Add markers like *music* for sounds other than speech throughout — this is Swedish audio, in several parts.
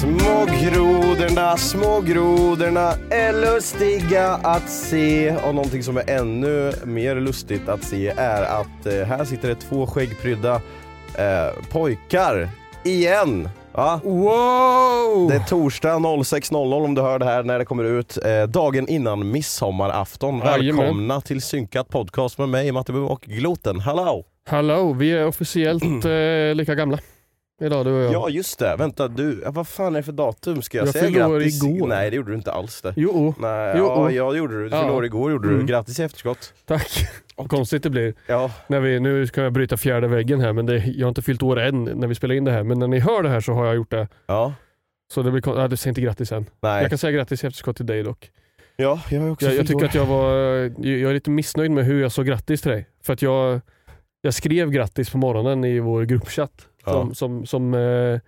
Smågrodorna, smågrodorna är lustiga att se och någonting som är ännu mer lustigt att se är att eh, här sitter det två skäggprydda eh, pojkar igen. Ja. Wow! Det är torsdag 06.00 om du hör det här när det kommer ut. Eh, dagen innan midsommarafton. Jajamän. Välkomna till Synkat podcast med mig Matte och Gloten. Hallå! Hallå, vi är officiellt *clears throat* eh, lika gamla. Idag du och jag. Ja just det, vänta du, ja, vad fan är det för datum? Ska jag, Jag säga grattis? igår. Nej det gjorde du inte alls det. Jo, Nej, Jo. ja, ja det gjorde du. Du Ja. fyllde år igår gjorde du. Mm. Grattis i efterskott. tack. *laughs* Vad konstigt det blir. Ja, När vi, nu ska jag bryta fjärde väggen här men det, jag har inte fyllt år än när vi spelar in det här. Men när ni hör det här så har jag gjort det. ja, Så det blir kon- ja, du säger inte grattis än. nej. Jag kan säga grattis i efterskott till dig dock. Ja, jag har också Jag, jag tycker år. att jag var jag är lite missnöjd med hur jag sa grattis till dig. För att jag, jag skrev grattis på morgonen i vår gruppchatt. Som, Ja. som, som eh,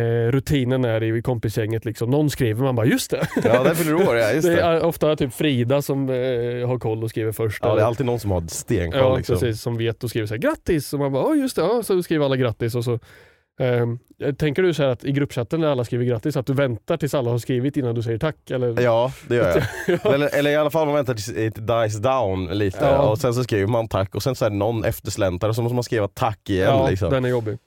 eh, rutinen är i kompisgänget. Liksom. Någon skriver, man bara just det. Ja, där fyller år ja, just *laughs* det det. är ofta typ Frida som eh, har koll och skriver först. Ja, det är alltid någon som har stenkoll Ja, liksom. precis. Som vet och skriver så här, grattis. Och man bara, ja just det. Ja. Så skriver alla grattis. Och så, ehm, tänker du så här att i gruppchatten när alla skriver grattis, att du väntar tills alla har skrivit innan du säger tack? Eller? Ja, det gör jag. *laughs* Ja. Eller, eller i alla fall man väntar tills det dies down lite Ja. och sen så skriver man tack och sen så är det någon eftersläntar och så måste man skriva tack igen. Ja, liksom. den är jobbig.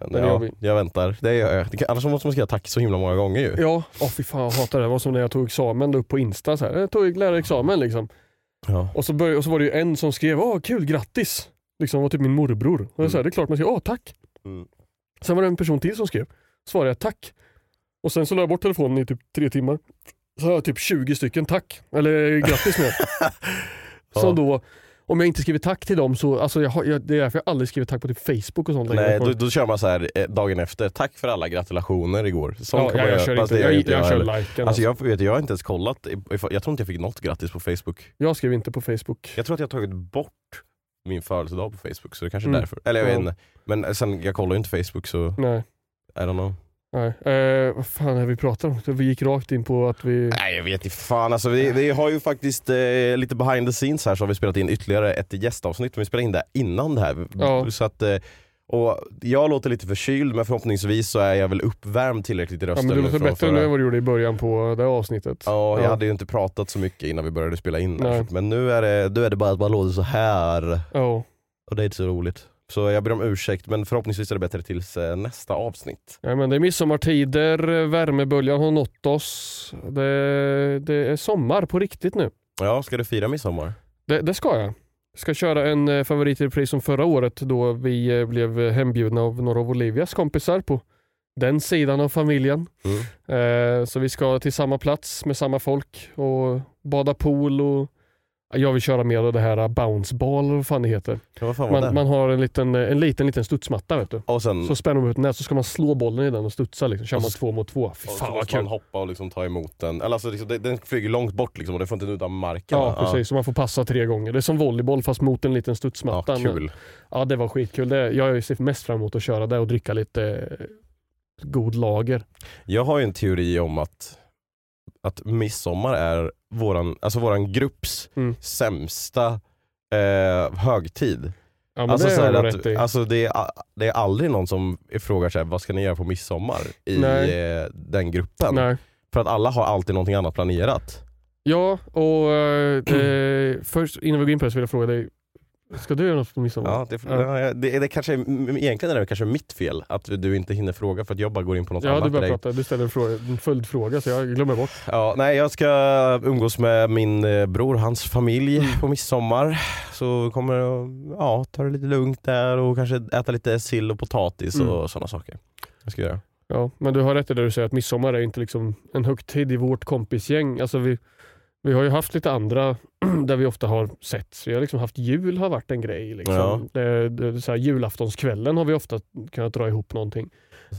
Men, den är ja, jobbig. jag väntar. Det gör jag. Det kan- Annars måste man skriva tack så himla många gånger ju. Ja, åh fy fan jag hatar det. Det var som när jag tog examen upp på Insta. Så här. Jag tog lärarexamen liksom. Ja. Och så, började, och så var det ju en som skrev, åh kul, grattis. Liksom var typ min morbror. Och jag sa, Mm. det är klart man säger, åh tack. Mm. Sen var det en person till som skrev, svarade jag tack. Och sen så la jag bort telefonen i typ tre timmar. Så har jag typ 20 stycken tack, eller grattis med. *laughs* Ja. Så då, om jag inte skriver tack till dem så, alltså jag, har- jag, det är därför jag aldrig skriver tack på typ Facebook och sånt längre. Nej, då, då kör man så här eh, dagen efter. Tack för alla gratulationer igår. Sånt ja, kan jag, man jag göra, kör fast inte, det gör jag, jag, kör heller. liken. Alltså Alltså, jag, vet, jag har inte ens kollat, ifall- jag tror inte jag fick något grattis på Facebook. jag skrev inte på Facebook. Jag tror att jag har tagit bort min födelsedag på Facebook så det kanske är Mm. därför. Eller jag Ja. vet inte. Men sen, jag kollar ju inte Facebook så Nej. I don't know. Nej. Eh, vad fan är vi pratar om? Vi gick rakt in på att vi... Nej jag vet inte fan alltså, vi, vi har ju faktiskt eh, lite behind the scenes här så har vi spelat in ytterligare ett gästavsnitt, men vi spelade in det innan det här. Ja. Så att, eh, och jag låter lite förkyld men förhoppningsvis så är jag väl uppvärmd tillräckligt i Ja, rösten. men du låter bättre nu än vad du gjorde i början på det här avsnittet. Ja, jag Ja. hade ju inte pratat så mycket innan vi började spela in. Men nu är, det, nu är det bara att man låter så här Ja. och det är inte så roligt. Så jag ber om ursäkt men förhoppningsvis är det bättre tills eh, nästa avsnitt. Ja, men det är midsommartider, värmeböljan har nått oss. Det, det är sommar på riktigt nu. Ja, ska du fira midsommar? Det, det ska jag. Jag ska köra en eh, favoritrepris som förra året då vi eh, blev hembjudna av några av Olivias kompisar på den sidan av familjen. Mm. Så vi ska till samma plats med samma folk och bada pool och jag vill köra mer av det här bounce ball eller vad fan det heter. Ja, fan? Man, man har en liten, en liten, liten studsmatta vet du. och sen, Så spänner man ut nät så ska man slå bollen i den och studsa liksom. Kör man två mot två. Fy fan vad måste man kul. hoppa och liksom ta emot den. Eller alltså, liksom, den, flyger långt bort liksom, och den får inte nudda marken. Ja va? precis, så man får passa tre gånger. Det är som volleyboll fast mot en liten Ja, studsmatta. ja, kul. Ja det var skitkul. Det, jag ser mest fram emot att köra det och dricka lite eh, god lager. Jag har ju en teori om att, att midsommar är våran, alltså våran grupps Mm. sämsta eh, högtid. Ja men Alltså, det du att, alltså det, är, det är aldrig någon som frågar sig vad ska ni göra på midsommar i Nej. eh, den gruppen. Nej. För att alla har alltid någonting annat planerat. Ja, och eh, *clears throat* eh, först innan vi går in på det så vill jag fråga dig. Ska du göra något på midsommar? Ja, det, Ja. ja. det, det kanske, är- egentligen är det kanske mitt fel att du inte hinner fråga för att jag bara går in på något Ja, du annat börjar grej. prata. Du ställer en, fråga, en följdfråga så jag glömmer bort. Ja, nej, jag ska umgås med min eh, bror, hans familj Mm. på midsommar. Så kommer att ja, ta det lite lugnt där och kanske äta lite sill och potatis Mm. och sådana saker. Jag ska göra. Ja, men du har rätt i det du säger att midsommar är inte liksom en högtid i vårt kompisgäng. Alltså vi, vi har ju haft lite andra *clears throat* där vi ofta har sett. Vi har liksom haft jul har varit en grej. Liksom. Ja. Det, det, så här, julaftonskvällen har vi ofta kunnat dra ihop någonting.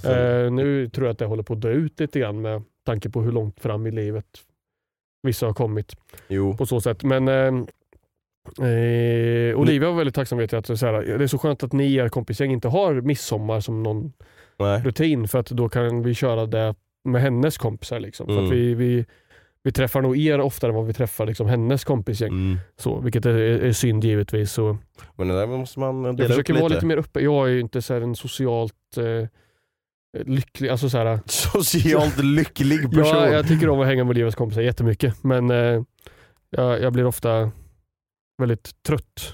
Eh, nu tror jag att det håller på att dö ut lite grann med tanke på hur långt fram i livet vissa har kommit. jo, på så sätt. Men eh, eh, Olivia var väldigt tacksam vet jag. Att, så här, det är så skönt att ni i er kompisgäng inte har midsommar som någon nej. rutin för att då kan vi köra det med hennes kompisar. Liksom. För Mm. att vi, vi, vi träffar nog er oftare än vad vi träffar liksom, hennes kompisgäng. Mm. Så, vilket är, är synd givetvis. Så Men det där måste man dela jag försöker upp vara lite. mer uppe. Jag är ju inte så en socialt eh, lycklig. Alltså, så här, *laughs* Socialt lycklig person. Ja, jag tycker om att hänga med Olivias kompisar jättemycket. Men eh, jag, jag blir ofta väldigt trött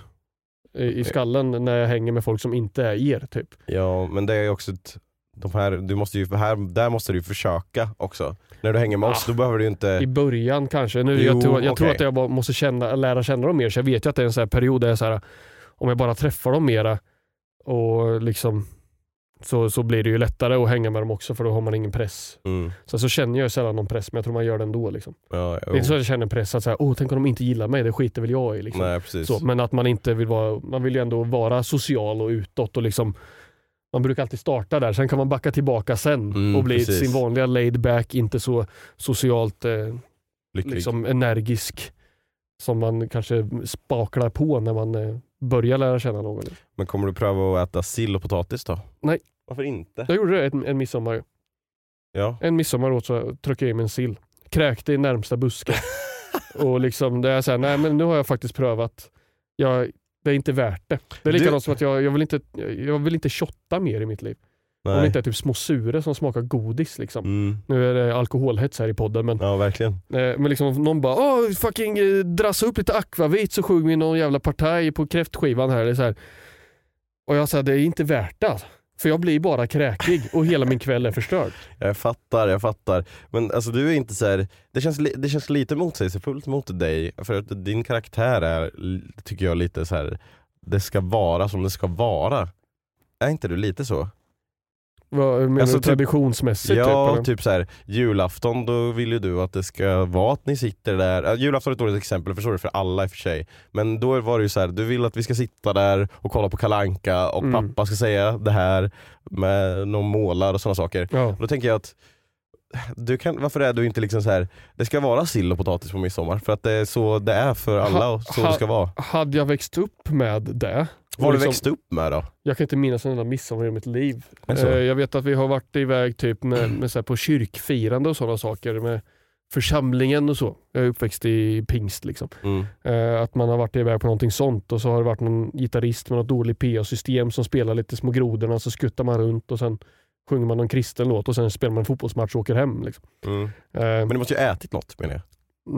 i, i skallen när jag hänger med folk som inte är er. Typ. Ja, men det är också ett, de här, du måste ju, här, där måste du försöka också. När du hänger med oss, Ah. då behöver du inte... I början kanske. Nu, Jo, jag tror, jag tror okej. att jag bara måste känna, lära känna dem mer. Så jag vet ju att det är en sån här period där jag så här, om jag bara träffar dem mera och liksom så, så blir det ju lättare att hänga med dem också för då har man ingen press. Mm. Sen så känner jag sällan någon press men jag tror man gör det ändå. Liksom. Ja, Det är inte så att jag känner press att säga, Åh, tänk om de inte gillar mig, det skiter väl jag i. Liksom. Nej. Så, men att man inte vill vara, man vill ju ändå vara social och utåt och liksom man brukar alltid starta där, sen kan man backa tillbaka sen Mm, och bli precis. sin vanliga laid back, inte så socialt eh, liksom energisk som man kanske spaklar på när man eh, börjar lära känna någon. Men kommer du pröva att äta sill och potatis då? Nej. Varför inte? Jag gjorde det en, en midsommar. Ja. En midsommar åt så tryckte jag i mig en sill. Kräkte i närmsta buske. *laughs* och liksom, det är så här, nej men nu har jag faktiskt prövat. Jag, det är inte värt det. Det är Du- likadant som att jag, jag, vill inte, jag vill inte shotta mer i mitt liv. Om det Nej. inte är typ små sure som smakar godis. Liksom. Mm. Nu är det alkoholhets här i podden men, Ja verkligen. eh, men liksom om någon bara Åh, fucking eh, drassa upp lite akvavit så sjunger vi någon jävla partaj på kräftskivan här. Det är så här. Och jag sa det är inte värt det. alltså. För jag blir bara kräkig och hela min kväll är förstörd. *laughs* Jag fattar, jag fattar. Men alltså du är inte så här, det känns, det känns lite motsägelsefullt mot dig. För att din karaktär är, tycker jag, lite så här. det ska vara som det ska vara. Är inte du lite så? Vad menar Alltså du typ- traditionsmässigt? ja, typ, eller? typ så här, julafton då vill ju du att det ska vara att ni sitter där. Äh, julafton är ett dåligt exempel, förstår det för alla i och för sig. Men då var det ju så här, du vill att vi ska sitta där och kolla på Kalanka och Mm. pappa ska säga det här med någon målar och sådana saker. Ja. Då tänker jag att du kan, varför är du inte liksom så här det ska vara sill och potatis på midsommar? För att det är så det är för alla och så ha- det ska vara. Hade jag växt upp med det? Vad har du liksom- växt upp med då? Jag kan inte minnas en enda midsommar i mitt liv. Alltså. Jag vet att vi har varit iväg typ med, med så på kyrkfirande och sådana saker med församlingen och så. Jag är uppväxt i pingst. Liksom. Mm. Eh, Att man har varit iväg på någonting sånt och så har det varit någon gitarrist med något dåligt PA-system som spelar lite små grodorna så skuttar man runt och sen sjunger man någon kristen låt och sen spelar man en fotbollsmatch och åker hem. Liksom. Mm. Eh, Men du måste ju ätit något menar jag.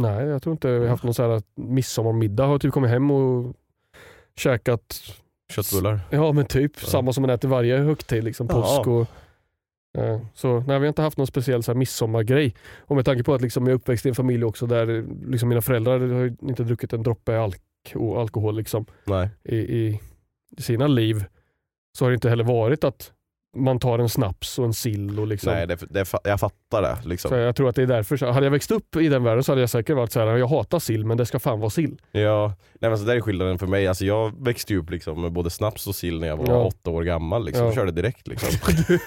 Nej, jag tror inte vi har haft någon så här midsommarmiddag. Har typ kommit hem och käkat Köttbullar. Ja men typ Ja. samma som man äter varje högtid, liksom Ja. påsk och eh, så nej, vi har inte haft någon speciell så här, midsommargrej. Och med tanke på att liksom, jag är uppväxt i en familj också där liksom, mina föräldrar har inte druckit en droppe alk och alkohol liksom, Nej. i, i sina liv så har det inte heller varit att man tar en snaps och en sill och liksom. Nej, det, det, jag fattar det. Liksom. Så jag tror att det är därför. Så hade jag växt upp i den världen så hade jag säkert varit så här: jag hatar sill men det ska fan vara sill. Ja, nej, men så där är skillnaden för mig. Alltså, jag växte upp liksom, med både snaps och sill när jag var Ja. åtta år gammal. Liksom. Ja. Jag körde direkt liksom. *laughs*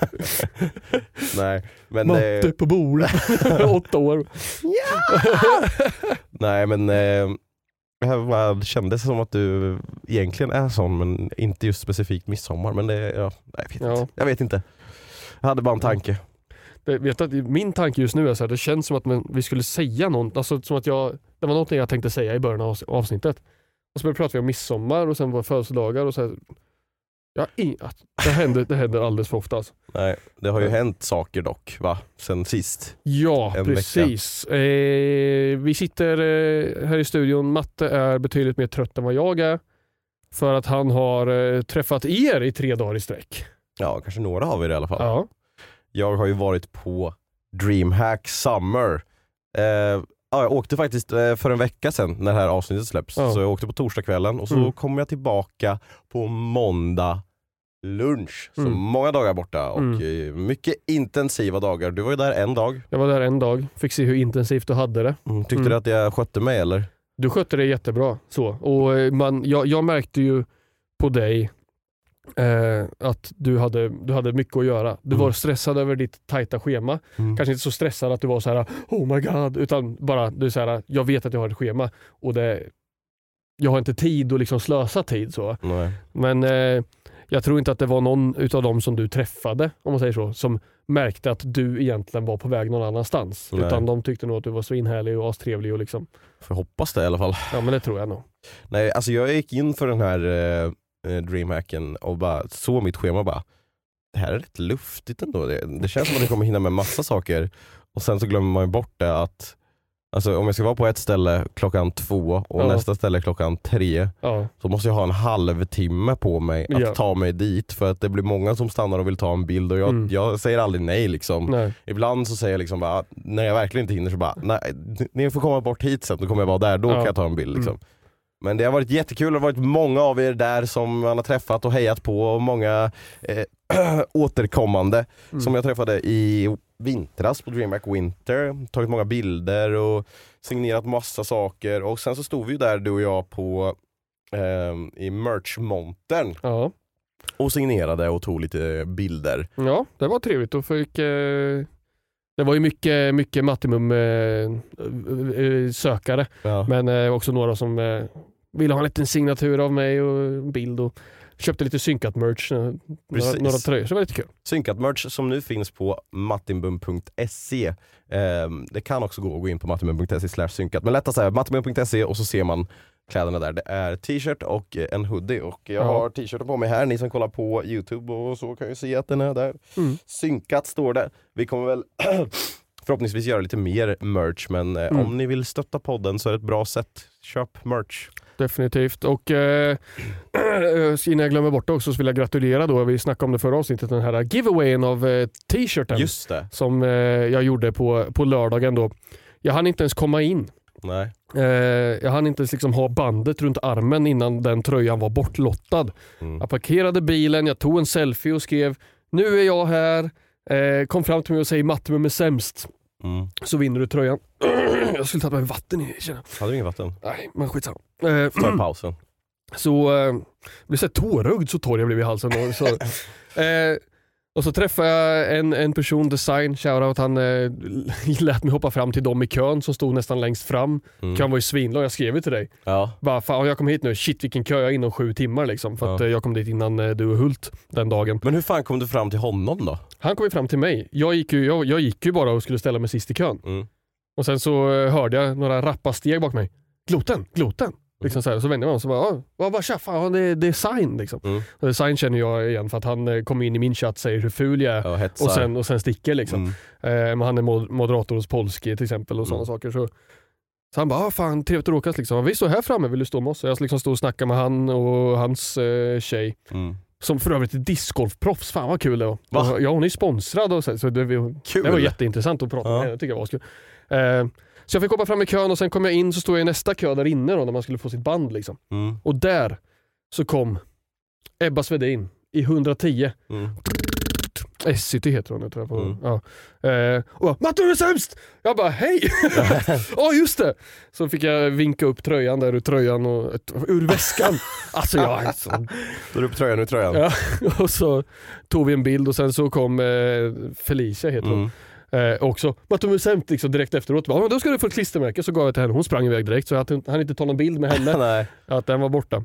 *laughs* nej, men, Matte eh, på bordet. *laughs* Åtta år. nej, men eh, det kändes som att du egentligen är sån, men inte just specifikt midsommar. Men det, ja, jag, vet Ja. jag vet inte. Jag hade bara en tanke. Det, vet att min tanke just nu är så här, det känns som att vi skulle säga något, alltså som att jag, det var någonting jag tänkte säga i början av avs- avsnittet. Och så började vi prata om midsommar och sen våra födelsedagar och så här, ja, i, att det, händer, det händer alldeles för ofta alltså. Nej, det har ju Ja. hänt saker dock, va? Sen sist. Ja, En precis. Eh, vi sitter eh, här i studion, Matte är betydligt mer trött än vad jag är. För att han har eh, träffat er i tre dagar i sträck. Ja, kanske några har vi det i alla fall. Ja. Jag har ju varit på DreamHack Summer. Ja, jag åkte faktiskt eh, för en vecka sedan när det här avsnittet släpps. Ja. Så jag åkte på torsdagskvällen och så Mm. kom jag tillbaka på måndag lunch. Så Mm. många dagar borta och Mm. eh, mycket intensiva dagar. Du var ju där en dag. Jag var där en dag, fick se hur intensivt du hade det. Mm. Tyckte Mm. du att jag skötte mig eller? Du skötte det jättebra. Så. Och eh, man, jag, jag märkte ju på dig eh, att du hade, du hade mycket att göra. Du Mm. var stressad över ditt tajta schema. Mm. Kanske inte så stressad att du var så här: oh my god, utan bara du är så här, jag vet att jag har ett schema och det, jag har inte tid att liksom slösa tid. så. Nej. Men eh, jag tror inte att det var någon utav dem som du träffade, om man säger så, som märkte att du egentligen var på väg någon annanstans. Nej. Utan de tyckte nog att du var svinhärlig och astrevlig och liksom, Får hoppas det i alla fall. ja men det tror jag nog. Nej, alltså jag gick in för den här eh, DreamHacken och bara såg mitt schema och bara det här är rätt luftigt ändå. Det, det känns som att jag kommer hinna med massa saker. Och sen så glömmer man ju bort det att Alltså om jag ska vara på ett ställe klockan två och Ja. nästa ställe klockan tre Ja, så måste jag ha en halvtimme på mig att Ja. ta mig dit för att det blir många som stannar och vill ta en bild och jag, Mm. jag säger aldrig nej liksom. nej. Ibland så säger jag liksom bara, när jag verkligen inte hinner så bara, nej, ni får komma bort hit sen, då kommer jag vara där, då kan jag ta en bild. Liksom. Mm. Men det har varit jättekul, det har varit många av er där som man har träffat och hejat på och många eh, *clears throat* återkommande Mm. som jag träffade i vintras på DreamHack Winter, tagit många bilder och signerat massa saker och sen så stod vi ju där du och jag på eh, i merch-montern Ja. och signerade och tog lite bilder. ja, det var trevligt. Och fick, eh, det var ju mycket, mycket Mattimum eh, eh, sökare, Ja. men eh, också några som eh, ville ha en liten signatur av mig och en bild. Och köpte lite synkat merch, eh, några, några tröjor, så det var lite kul. Synkat merch som nu finns på mattimbum.se. Ehm, det kan också gå att gå in på mattimbum.se slash synkat. Men lättast är mattimbum.se och så ser man kläderna där. Det är t-shirt och en hoodie. Och jag Ja. har t-shirten på mig här. Ni som kollar på Youtube och så kan ju se att den är där. Mm. Synkat står det. Vi kommer väl *clears throat* förhoppningsvis göra lite mer merch men eh, Mm. om ni vill stötta podden så är det ett bra sätt. Köp merch. Definitivt. Och eh, *clears throat* innan jag glömmer bort det också så vill jag gratulera då, vi snackade om det förra avsnittet, den här giveawayen av eh, t-shirten som eh, jag gjorde på, på lördagen då. Jag hann inte ens komma in. Nej. Eh, jag hann inte ens liksom ha bandet runt armen innan den tröjan var bortlottad. Mm. Jag parkerade bilen, jag tog en selfie och skrev nu är jag här. Eh, kom fram till mig och säger Mattimum är sämst. Mm. Så vinner du tröjan. *clears throat* jag skulle ta med vatten i känner. Hade du ingen vatten? Nej, men skitsamma. Eh, Ta pausen. *clears throat* Så eh, blev så tårögd så torr jag blev i halsen. Och så, *laughs* eh, och så träffade jag en, en person, design, shoutout, han eh, *laughs* lät mig hoppa fram till dem i kön som stod nästan längst fram. Mm. Kön var ju svinlång, jag skrev ju till dig. Ja. Bara, fan, jag kom hit nu, shit vilken kö, jag är inom sju timmar liksom. För att Ja. eh, jag kom dit innan eh, du och Hult den dagen. Men hur fan kom du fram till honom då? Han kom ju fram till mig. Jag gick ju, jag, jag gick ju bara och skulle ställa mig sist i kön. Mm. Och sen så eh, hörde jag några rappa steg bakom mig. Gloten, gloten. Liksom så, här, så vände jag mig om och så bara, "Ah, vad bara tja, fan det, det är sign liksom. Mm. Och Design känner jag igen för att han eh, kom in i min chatt och säger hur ful jag är. Ja. Och sen, och sen sticker liksom. Mm. Eh, men han är mod- moderator hos Polski till exempel och sådana Mm. saker. Så, så han bara, ah, fan trevligt att råkas liksom. Vi står här framme, vill du stå med oss? Så jag liksom stod och snackade med han och hans eh, tjej. Mm. Som för övrigt är discgolfproffs, fan vad kul det var. Va? Ja hon är sponsrad och så, så det, Kul! det var jätteintressant att prata Ja. med henne, det tycker jag var kul. Eh, så jag fick hoppa fram i kön och sen kom jag in så stod jag i nästa kö där inne då, när man skulle få sitt band. Liksom. Mm. Och där så kom Ebba Svedin i 110. Mm. S-City heter hon, jag tror jag. På. Mm. Ja. Eh, och bara, Matte du är sämst! Jag bara, hej! *laughs* Ja just det! Så fick jag vinka upp tröjan där ur tröjan och ur väskan. *laughs* Alltså jag är så... Du på tröjan, nu är tröjan. Ja. *laughs* Och så tog vi en bild och sen så kom eh, Felicia heter hon. Mm. Eh, också, Matte du är sämst liksom direkt efteråt. Bara, "Ja, men då ska du få ett klistermärke. Så gav jag till henne. Hon sprang iväg direkt så jag hann- inte ta någon bild med henne. Nej. att den var borta.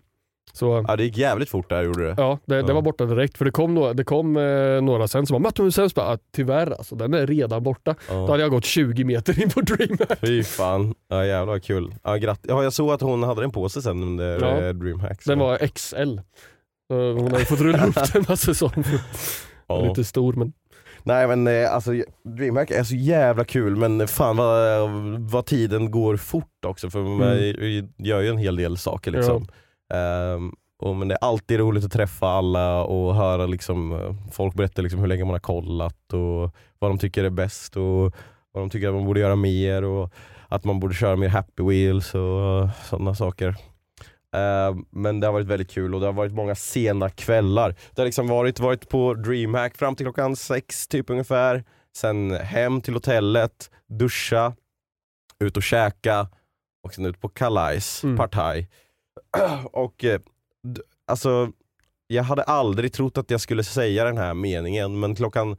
Så Ja, det gick jävligt fort där gjorde det. Ja, det, det Ja. var borta direkt. För det kom, några, det kom eh, några sen som var Matte Husseins bara, ah, tyvärr alltså, den är redan borta. Då Ja. hade jag gått 20 meter in på DreamHack. Fy fan, ja, jävlar vad kul. Ja, gratt- ja, jag såg att hon hade den på sig sen under Ja. ja. Dreamhack. så- Den var XL. Så hon ju fått rulla upp den en säsong. *laughs* ja. Lite stor men Nej men eh, alltså Dreamhack är så jävla kul men fan vad, vad tiden går fort också för man Mm. gör ju en hel del saker liksom. Ehm, och, men det är alltid roligt att träffa alla och höra liksom, folk berätta liksom hur länge man har kollat och vad de tycker är bäst och vad de tycker att man borde göra mer och att man borde köra mer happy wheels och sådana saker. Ehm, men det har varit väldigt kul och det har varit många sena kvällar. Det har liksom varit, varit på DreamHack fram till klockan sex typ ungefär. Sen hem till hotellet, duscha, ut och käka och sen ut på kalajs, Mm. partaj. *clears throat* och eh, alltså, jag hade aldrig trott att jag skulle säga den här meningen men klockan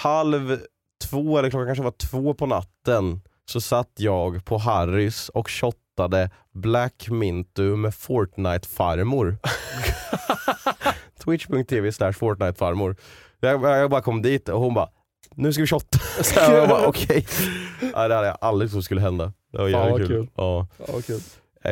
halv två, eller klockan kanske var två på natten så satt jag på Harrys och shottade Black Mintu med Fortnite-farmor. *laughs* Twitch.tv slash Fortnite-farmor. Jag, jag bara kom dit och hon bara nu ska vi shotta. *laughs* Så jag bara okej. *laughs* Ja, det hade jag aldrig trott skulle hända. Det var jävligt kul. kul. Ja. ja, kul.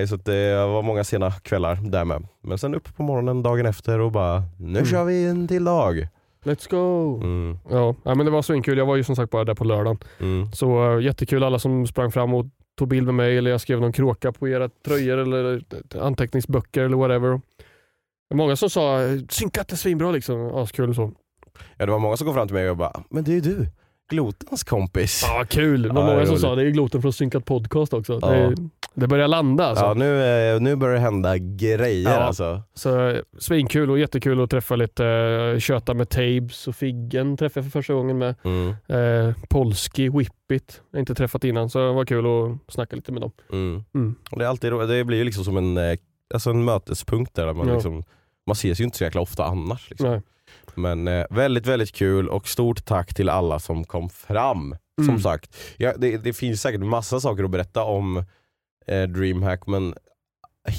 Så det var många sena kvällar där med. Men sen upp på morgonen dagen efter och bara nu Mm. kör vi en till dag. Let's go! Mm, Ja, men det var så kul. Jag var ju som sagt bara där på lördagen. mm. Så uh, jättekul alla som sprang fram och tog bild med mig eller jag skrev någon kråka på era tröjor eller eh, anteckningsböcker eller whatever. Många som sa synkat är svinbra liksom. Askul så. Ja, det var många som kom fram till mig och bara men det är ju du, Glotens kompis. Ja, kul. Det var Ja, många som sa det är Gloten från Synkat Podcast också. Ja. Det, det börjar landa alltså. Ja, nu, eh, nu börjar det hända grejer Ja. alltså. Så eh, svinkul och jättekul att träffa lite, uh, köta med Tabes och Figgen träffade jag för första gången med. Mm, Uh, Polski, Whippit. Jag har inte träffat innan så det var kul att snacka lite med dem. mm. Mm. Det, är alltid, det blir ju liksom som en, eh, alltså en mötespunkt där man, Ja. liksom, man ses ju inte så jäkla ofta annars. Liksom. Men eh, väldigt, väldigt kul och stort tack till alla som kom fram. Som Mm. sagt, ja, det, det finns säkert massa saker att berätta om eh, DreamHack men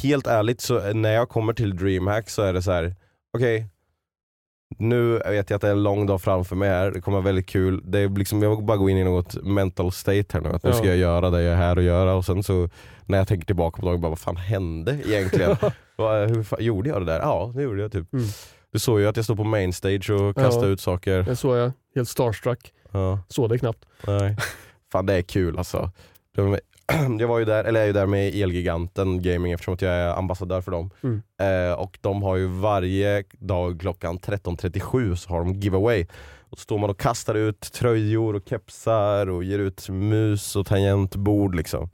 helt ärligt så eh, när jag kommer till DreamHack så är det så här: okej nu vet jag att det är en lång dag framför mig här, det kommer vara väldigt kul. Det är liksom, jag bara gå in i något mental state här nu, att nu Ja. ska jag göra det jag är här och göra och sen så när jag tänker tillbaka på dagen, bara, vad fan hände egentligen? *laughs* Hur fan, gjorde jag det där? Ja, det gjorde jag typ. Mm. Du såg ju att jag stod på main stage och kastade Ja. ut saker. Det såg jag. Helt starstruck. Ja, Såg det knappt. nej. *laughs* Fan det är kul alltså. *clears throat* Jag var ju där, eller jag är ju där med Elgiganten Gaming eftersom att jag är ambassadör för dem. Mm. Eh, och de har ju varje dag klockan 13.37 så har de giveaway. Och så står man och kastar ut tröjor och kepsar och ger ut mus och tangentbord liksom.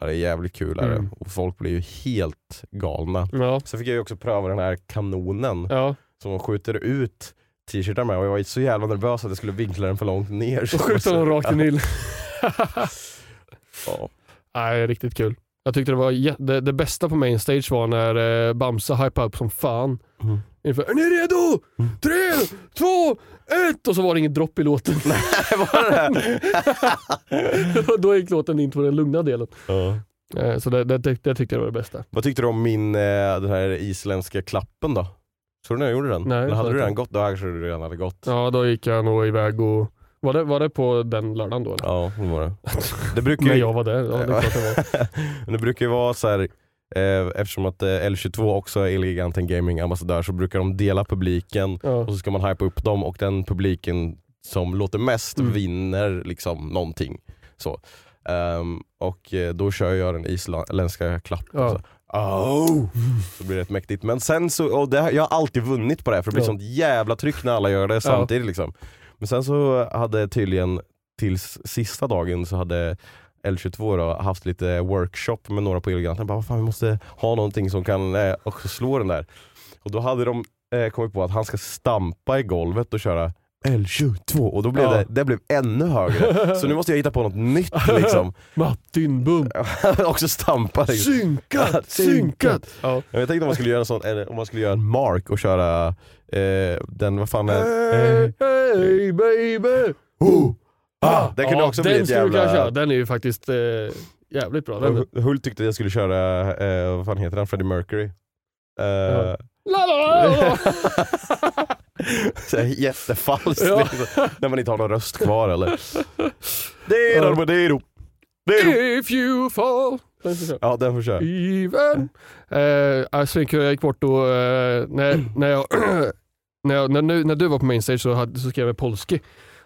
Ja, det är jävligt kul är det. Mm. och folk blir ju helt galna. Ja. Sen fick jag ju också pröva den här kanonen Ja. Som de skjuter ut t-shirtar med och jag var så jävla nervös att jag skulle vinkla den för långt ner. Och skjuta dem rakt i *laughs* nyllen. Ja. Nej, riktigt kul. Jag tyckte det var det, det bästa på main stage var när eh, Bamse hypade upp som fan. Mm. Inför, är ni redo? Tre, två, ett! Och så var det inget dropp i låten. *laughs* var det *laughs* Då gick låten in på den lugna delen. Eh, Så det, det, det, det tyckte jag var det bästa. Vad tyckte du om min, eh, den här isländska klappen då? Såg du när jag gjorde den? Nej, Eller hade du redan gått? Då kanske du redan hade gått. Ja, då gick jag nog iväg och... Var det, var det på den lördagen då? Eller? Ja, det var det. Det *laughs* brukar Men ju, jag var där. Ja, det är klart det var. *laughs* Men det brukar ju vara så här. Eh, eftersom att eh, L22 också är Elgiganten Gaming ambassadör så brukar de dela publiken Ja. och så ska man hypa upp dem och den publiken som låter mest Mm. vinner liksom någonting. Så. Ehm, och eh, då kör jag den isländska klappen. Ja. Oh! Så blir det rätt mäktigt. Men sen så, och det, jag har alltid vunnit på det här för det blir Ja. sånt jävla tryck när alla gör det samtidigt. Liksom. Men sen så hade tydligen tills sista dagen så hade L22 då, haft lite workshop med några på Elgiganten. Bara, "Vad Fan, vi måste ha någonting som kan eh, också slå den där. Och då hade de eh, kommit på att han ska stampa i golvet och köra L22 och då blev Ja. det, det blev ännu högre. Så nu måste jag hitta på något nytt liksom. *laughs* Martin Bum. *laughs* Också stampa liksom. *laughs* Synkat, synkat. Ja. Jag tänkte om man skulle göra en sån, om man skulle göra en mark och köra eh, den, vad fan är Hey, hey baby. oh, ah, Den kunde Ja, också bli ett kunna köra. jävla... Den är ju faktiskt eh, jävligt bra. Den. Hu- Hult tyckte jag skulle köra, eh, vad fan heter han, Freddie Mercury. Eh, Ja. Så här jättefalskt Ja. liksom, *laughs* när man inte har någon röst kvar eller. Det är då, det är då. Det är då. If you fall. Den köra. Ja den får köra. Even. Eh, alltså, jag gick bort och eh, när, när, jag, *clears throat* när, jag, när, nu- när du var på mainstage så, hade, så skrev jag Polski.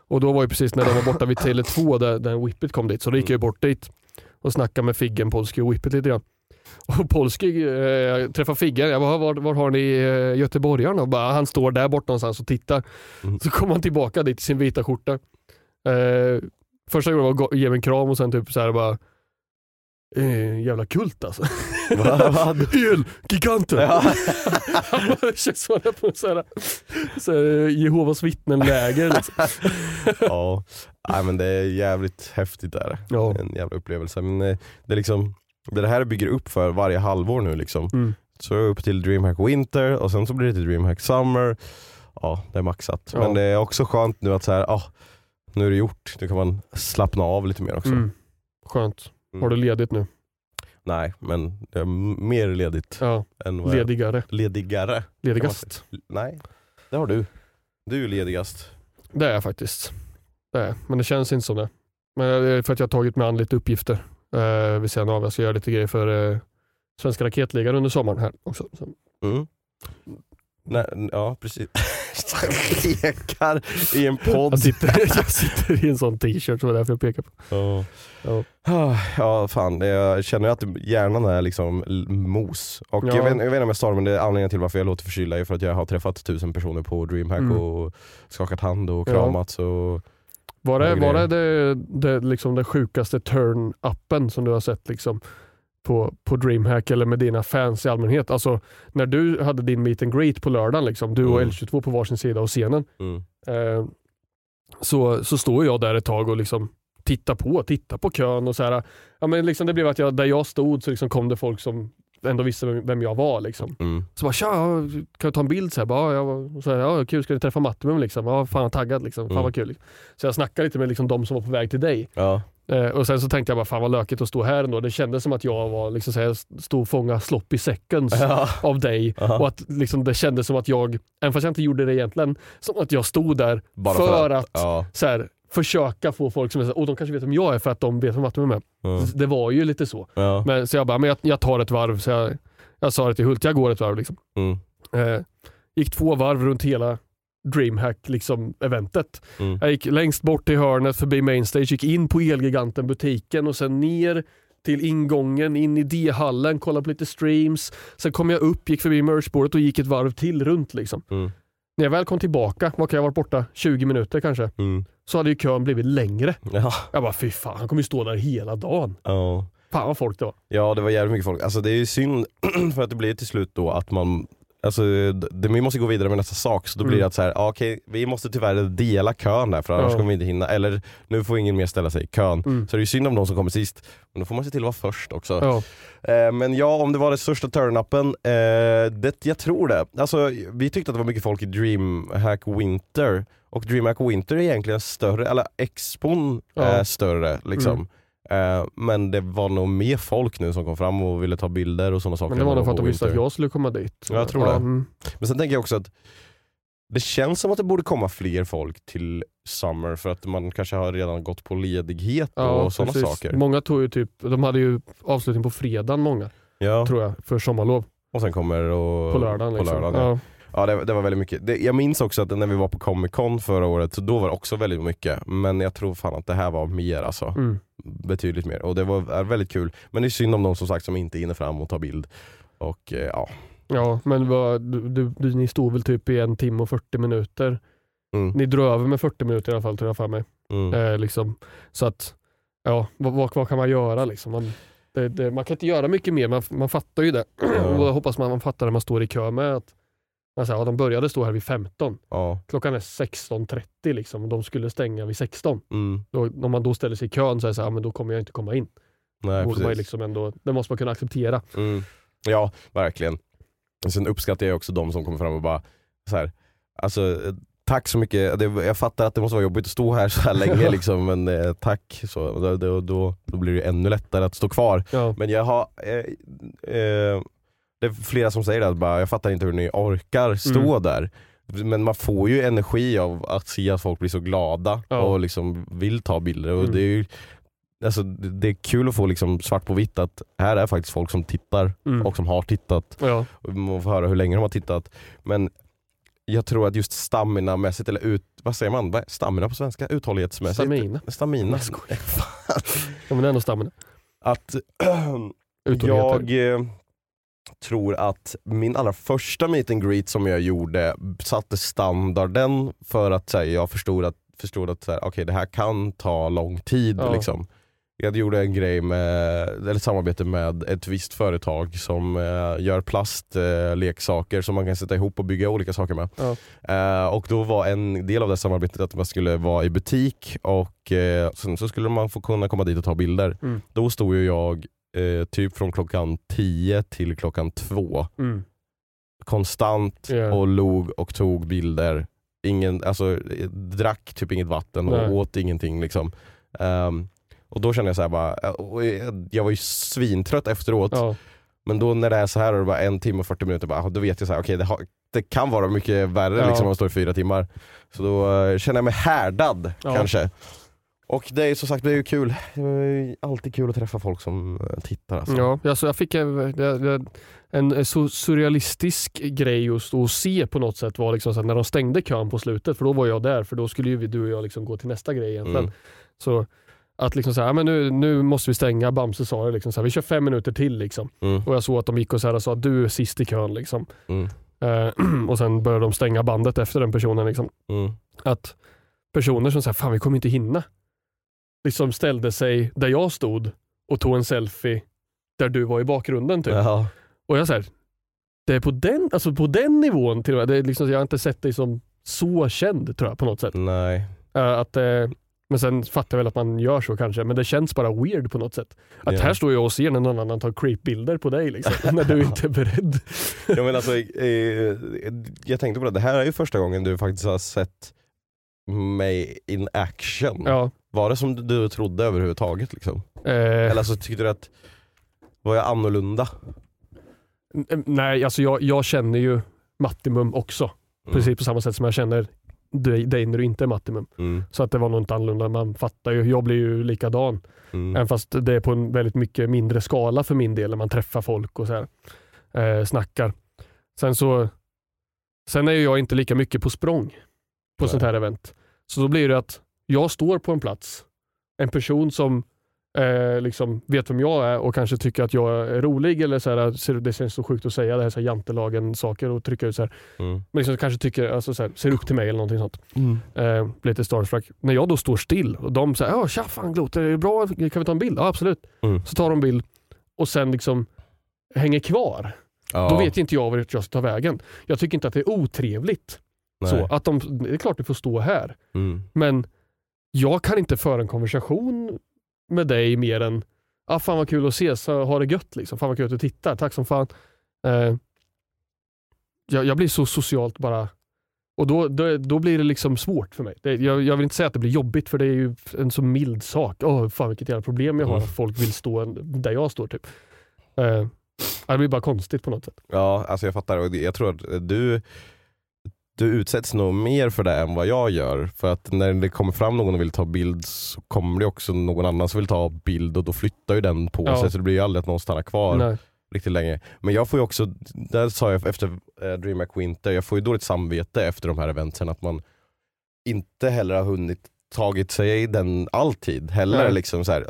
Och då var ju precis när de var borta vid Tele2 där, där Whippet kom dit. Så då gick jag bort dit och snackade med Figgen, Polski och Whippet lite grann. Och Polski eh, träffade Figgen, jag bara, var, var har ni eh, göteborgaren? Och bara, han står där bort någonstans och tittar. Mm. Så kom han tillbaka dit i sin vita skjorta. Eh, första gången var att ge mig en kram och sen typ så här bara Eh, jävla kult alltså. Elgiganten! *laughs* Ja. *laughs* det känns som på så här, så här, Jehovas vittnen-läger. Liksom. *laughs* ja, Nej, men det är jävligt häftigt där. Ja. En jävla upplevelse. Men eh, det är liksom, det här bygger upp för varje halvår nu liksom. Mm. Så upp till DreamHack Winter och sen så blir det till DreamHack Summer. Ja, det är maxat. Ja. Men det är också skönt nu att så här, ah, nu är det gjort. Nu kan man slappna av lite mer också. Mm. Skönt. Mm. Har du ledigt nu? Nej, men det är mer ledigt Ja, än vad jag- ledigare. ledigare. Ledigast. Nej, det har du. Du är ledigast. Det är jag faktiskt. Det är. jag. Men det känns inte som det. Men det är för att jag har tagit mig an lite uppgifter eh, vid sidan av. Jag ska göra lite grejer för eh, Svenska Raketligan under sommaren här också. Så, Mm. Nej, ja, precis. *laughs* Pekar i en podd. jag, sitter, *laughs* jag sitter i en sån t-shirt, så det var därför jag pekar på. Ja. Ja. Ah, Ja fan, jag känner att hjärnan är liksom mos. Och Ja. jag, vet, jag vet inte om jag sa det men det är anledningen till varför jag låter förkyld är för att jag har träffat tusen personer på DreamHack Mm. och skakat hand och kramats och Var det, var det, det, det liksom den sjukaste turn-uppen som du har sett liksom på, på DreamHack eller med dina fans i allmänhet? Alltså när du hade din meet and greet på lördagen, liksom, du och Mm. L22 på varsin sida av scenen, mm. eh, så, så står jag där ett tag och liksom tittar på, tittar på kön och så här. Ja, men liksom det blev att jag, där jag stod så liksom kom det folk som ändå visste vem, jag var. Liksom. Mm. Så bara tja, kan du ta en bild? Så här, bara, ja, och så här, ja, kul, ska ni träffa Mattimum? Liksom? Ja, fan taggad liksom. Fan Mm. vad kul. Liksom. Så jag snackade lite med liksom, de som var på väg till dig. Ja. Eh, och sen så tänkte jag bara, fan vad lökigt att stå här ändå. Det kändes som att jag var, liksom, så här, stod och fångade sloppy seconds *laughs* Ja. av dig. Aha. Och att liksom, det kändes som att jag, även fast jag inte gjorde det egentligen, som att jag stod där Bara för, att, Ja. så här, försöka få folk som är så här, och de kanske vet vem jag är för att de vet vem Mattimum är. Ja. Det var ju lite så. Ja. Men, så jag bara, men jag, jag tar ett varv. Så jag, jag sa det till Hult, jag går ett varv. Liksom. Mm. Eh, gick två varv runt hela DreamHack liksom, eventet. Mm. Jag gick längst bort till hörnet förbi Mainstage, gick in på Elgiganten butiken och sen ner till ingången, in i D-hallen, kollade på lite streams. Sen kom jag upp, gick förbi merchbordet och gick ett varv till runt. Liksom. Mm. När jag väl kom tillbaka, vad kan jag ha varit borta? 20 minuter kanske. Mm. Så hade ju kön blivit längre. Ja. Jag bara, fy fan, han kommer ju stå där hela dagen. Ja. Fan vad folk det var. ja, det var jävligt mycket folk. Alltså det är ju synd *clears throat* för att det blir till slut då att man Alltså, det, vi måste gå vidare med nästa sak, så då blir Mm. det att så här, ah, okej, vi måste tyvärr dela kön där för annars kommer vi inte hinna. Eller nu får ingen mer ställa sig i kön. Mm. Så det är ju synd om de som kommer sist. Men då får man se till att vara först också. Eh, men ja, om det var den största turn-upen, eh, det, jag tror det. Alltså, vi tyckte att det var mycket folk i DreamHack Winter, och DreamHack Winter är egentligen större, eller expon är större liksom. Eh, men det var nog mer folk nu som kom fram och ville ta bilder och sådana saker. Men det var nog för att de på visste att jag skulle komma dit. Ja, jag tror det. mm. Men sen tänker jag också att det känns som att det borde komma fler folk till Summer för att man kanske har redan gått på ledighet och sådana saker. Många tog ju typ, de hade ju avslutning på fredagen många, Ja. tror jag, för sommarlov. Och sen kommer och, På lördagen. på Liksom. lördagen ja. Ja. Det, det var väldigt mycket. Det, jag minns också att när vi var på Comic Con förra året, så då var det också väldigt mycket. Men jag tror fan att det här var mer alltså. Mm. Betydligt mer. Och det var är väldigt kul. Men det är synd om de som sagt som inte hinner fram och tar bild. Och eh, ja. ja, men vad, du, du, du, ni stod väl typ i en timme och 40 minuter. Mm, Ni drog över med 40 minuter i alla fall tror jag för mig. mm. Eh, liksom. Så att, ja, vad, vad, vad kan man göra liksom? Man, det, det, man kan inte göra mycket mer, man, man fattar ju det. *clears throat* Ja. Och jag hoppas man, man fattar när man står i kö med att Alltså, ja, de började stå här vid 15. Ja. Klockan är 16.30 liksom och de skulle stänga vid 16. Mm. Då, om man då ställer sig i kön så är det så här, ja, men då kommer jag inte komma in. Nej, Borde man liksom ändå, det måste man kunna acceptera. Mm. Ja, verkligen. Sen uppskattar jag också de som kommer fram och bara så här, alltså tack så mycket, jag fattar att det måste vara jobbigt att stå här så här länge *laughs* liksom, men eh, tack. Så, då, då, då blir det ännu lättare att stå kvar. Ja. Men jag har, eh, eh, det är flera som säger det, bara, jag fattar inte hur ni orkar stå Mm. där. Men man får ju energi av att se att folk blir så glada Ja. och liksom vill ta bilder. Och Mm. det, är ju, alltså, det är kul att få liksom svart på vitt att här är faktiskt folk som tittar Mm. och som har tittat. Ja. Och Man får höra hur länge de har tittat. Men jag tror att just stamina-mässigt, eller ut, vad säger man? Stamina på svenska? Uthållighetsmässigt? Stamina. Stamina. Jag skojar. *laughs* Ja, men ändå stammen. Att *clears throat* jag eh, tror att min allra första meet and greet som jag gjorde satte standarden för att här, jag förstod att, förstod att så här, okay, det här kan ta lång tid. Ja. Liksom. Jag gjorde en grej med, eller ett samarbete med ett visst företag som eh, gör plastleksaker eh, leksaker som man kan sätta ihop och bygga olika saker med. Ja. Eh, och då var en del av det samarbetet att man skulle vara i butik och eh, sen så skulle man få kunna komma dit och ta bilder. Mm. Då stod ju jag eh, typ från klockan 10 till klockan 2 Mm. konstant Ja. och log och tog bilder. Ingen, alltså, eh, drack typ inget vatten och Nej. åt ingenting. Liksom. Ehm, och då kände jag så här bara, eh, och jag- var ju svintrött efteråt. Ja. Men då när det är så här och det var en timme och 40 minuter, bara, då vet jag så här, okej det, har- det kan vara mycket värre Ja. liksom, att stå i fyra timmar. Så då eh, känner jag mig härdad Ja. kanske. Och det är som sagt det är ju kul. Det är alltid kul att träffa folk som eh, tittar. Alltså. Ja, alltså jag fick en, en så surrealistisk grej just att se på något sätt var liksom så när de stängde kön på slutet, för då var jag där, för då skulle ju vi, du och jag liksom gå till nästa grej egentligen. Mm. Så att liksom så här, men nu, nu måste vi stänga, Bamse sa det, liksom så här, vi kör fem minuter till. Liksom. Mm. Och jag såg att de gick och, så här och sa du är sist i kön. Liksom. Mm. Eh, *clears throat* och sen började de stänga bandet efter den personen. Liksom. Mm. Att personer som säger fan vi kommer inte hinna, liksom ställde sig där jag stod och tog en selfie där du var i bakgrunden. Typ. Ja. Och jag säger, det är på den, alltså på den nivån till och med. Det är liksom, jag har inte sett dig som så känd tror jag på något sätt. Nej. Eh, att, eh, men sen fattar jag väl att man gör så kanske, men det känns bara weird på något sätt. Att Ja. här står jag och ser när någon annan tar creepbilder på dig liksom, *laughs* när du inte är beredd. Ja, men alltså, eh, jag tänkte på det, det här är ju första gången du faktiskt har sett mig in action. Ja, Var det som du trodde överhuvudtaget? Liksom? eh, Eller alltså, tyckte du att, var jag annorlunda? n- nej, alltså jag, jag känner ju Mattimum också. Mm. Precis på samma sätt som jag känner dig, dig när du inte är Mattimum. Mm. Så att det var nog inte annorlunda. Man fattar ju, jag blir ju likadan. Mm. Även fast det är på en väldigt mycket mindre skala för min del när man träffar folk och så här, eh, snackar. Sen så Sen är ju jag inte lika mycket på språng på Nej. sånt här event. Så då blir det att jag står på en plats, en person som eh, liksom vet vem jag är och kanske tycker att jag är rolig eller så här, ser- det känns så sjukt att säga det här, så här jantelagen saker och trycka ut så här. Mm. Men liksom kanske tycker, alltså så här, ser upp till mig eller någonting sånt. Mm. Eh, blir lite starstruck. När jag då står still och de säger ja tja fan Glot, är det bra? Kan vi ta en bild? Ja absolut. Mm. Så tar de bild och sen liksom hänger kvar. Ja. Då vet inte jag vart jag ska ta vägen. Jag tycker inte att det är otrevligt. Nej. Så, att de, det är klart du får stå här. Mm. Men jag kan inte föra en konversation med dig mer än ah, fan vad kul att ses, ha det gött liksom. Fan vad kul att du tittar, tack som fan. Eh, jag, jag blir så socialt bara och då, då, då blir det liksom svårt för mig. Det, jag, jag vill inte säga att det blir jobbigt för det är ju en så mild sak. Åh, fan vilket jävla problem jag har Mm. att folk vill stå där jag står. typ. Eh, det blir bara konstigt på något sätt. Ja, alltså jag fattar. Och jag tror att du, du utsätts nog mer för det än vad jag gör. För att när det kommer fram någon och vill ta bild så kommer det också någon annan som vill ta bild och då flyttar ju den på Ja. sig så det blir ju aldrig att någon stannar kvar Nej. riktigt länge. Men jag får ju också, där sa jag efter eh, DreamHack Winter, jag får ju dåligt samvete efter de här eventen att man inte heller har hunnit tagit sig den alltid heller. Nej. Liksom så här.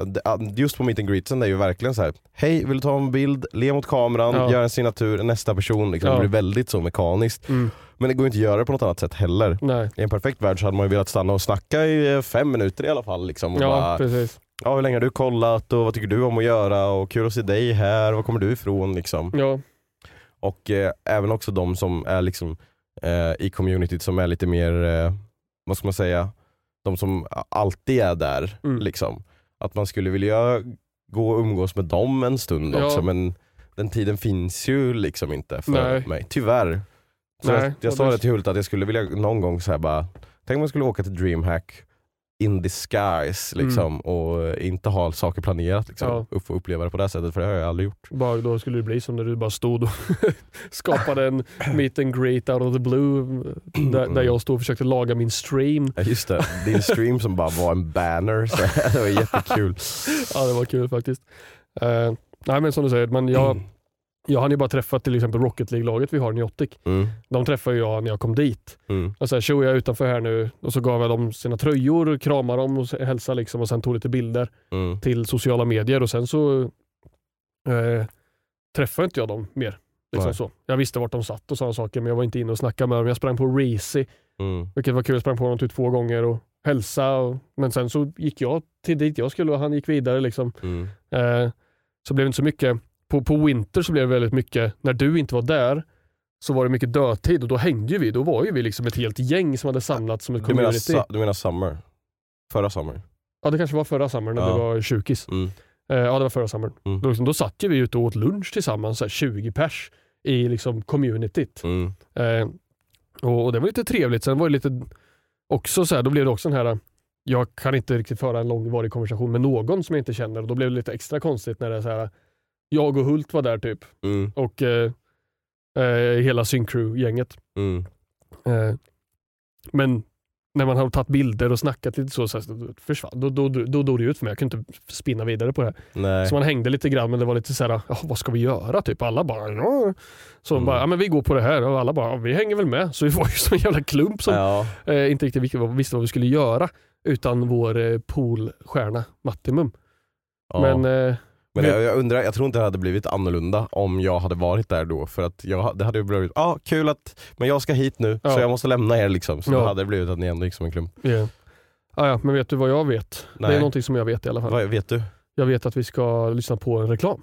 Just på meet and greetsen är ju verkligen så här. hej vill du ta en bild, le mot kameran, Ja. gör en signatur, nästa person. Liksom. Ja. Det blir väldigt så mekaniskt. Mm. Men det går inte att göra det på något annat sätt heller. Nej. I en perfekt värld så hade man ju velat stanna och snacka i eh, fem minuter i alla fall. Liksom, och Ja, bara, precis. ja, hur länge har du kollat och vad tycker du om att göra och kul att se dig här, var kommer du ifrån? Liksom. Ja. Och eh, även också de som är liksom eh, i communityt som är lite mer, eh, vad ska man säga, de som alltid är där. Mm. Liksom. Att man skulle vilja gå och umgås med dem en stund Ja. också men den tiden finns ju liksom inte för Nej. mig, tyvärr. Så Nej, jag, jag sa det- till Hult att jag skulle vilja någon gång så här bara, tänk om man skulle åka till DreamHack in disguise liksom, och inte ha saker planerat. Liksom, Mm. Ja. och få uppleva det på det sättet för det har jag aldrig gjort. Bara, då skulle det bli som när du bara stod och *laughs* skapade en meet and greet out of the blue där, där jag stod och försökte laga min stream. Ja, just det, din stream som bara var en banner. Så *laughs* det var jättekul. Ja det var kul faktiskt. Eh, nej men som du säger, men jag, *clears throat* jag hann ju bara träffa till exempel Rocket League-laget vi har, Niotic. Mm, De träffade jag när jag kom dit. mm, Och så här, tjo jag är utanför här nu och så gav jag dem sina tröjor, kramade dem och hälsade liksom och sen tog lite bilder mm. till sociala medier och sen så eh, träffade inte jag dem mer. Liksom så. Jag visste vart de satt och sådana saker men jag var inte inne och snackade med dem. Jag sprang på Reezy, Mm. vilket var kul. Jag sprang på honom typ två gånger och hälsade. Och, men sen så gick jag till dit jag skulle och han gick vidare. Liksom. Mm. Eh, så blev det inte så mycket. På, på Winter så blev det väldigt mycket, när du inte var där så var det mycket dödtid och då hängde ju vi. Då var ju vi liksom ett helt gäng som hade samlats som ett Du, menar, community. sa- du menar Summer? Förra Summer? Ja det kanske var förra sommaren när Ja. det var tjugis. Mm. Eh, ja det var förra sommaren. Mm. Då, liksom, då satt ju vi ute och åt lunch tillsammans, så här 20 pers i liksom communityt. Mm. Eh, och, och det var lite trevligt. Sen var det lite också så här, då blev det också den här, jag kan inte riktigt föra en långvarig konversation med någon som jag inte känner och då blev det lite extra konstigt när det är så här, jag och Hult var där typ Mm. och eh, eh, hela Syncrew-gänget. Mm. Eh, men när man har tagit bilder och snackat lite så, så här, försvann, då, då, då, då dog det ut för mig. Jag kunde inte spinna vidare på det. Nej. Så man hängde lite grann men det var lite så här, "Ja, vad ska vi göra? Typ alla bara, ja. Så Mm. bara, ja men vi går på det här och alla bara, vi hänger väl med. Så vi var ju som en jävla klump som Ja. eh, inte riktigt visste vad vi skulle göra utan vår eh, poolstjärna Mattimum. Ja. Men eh, Men jag, jag undrar, jag tror inte det hade blivit annorlunda om jag hade varit där då. För att jag, det hade ju blivit, ja ah, kul att, men jag ska hit nu Ja. så jag måste lämna er liksom. Så Ja. då hade det blivit att ni ändå gick som en klump. yeah. ah, ja, men vet du vad jag vet? Det Nej. är någonting som jag vet i alla fall. Vad, vet du? Jag vet att vi ska lyssna på en reklam.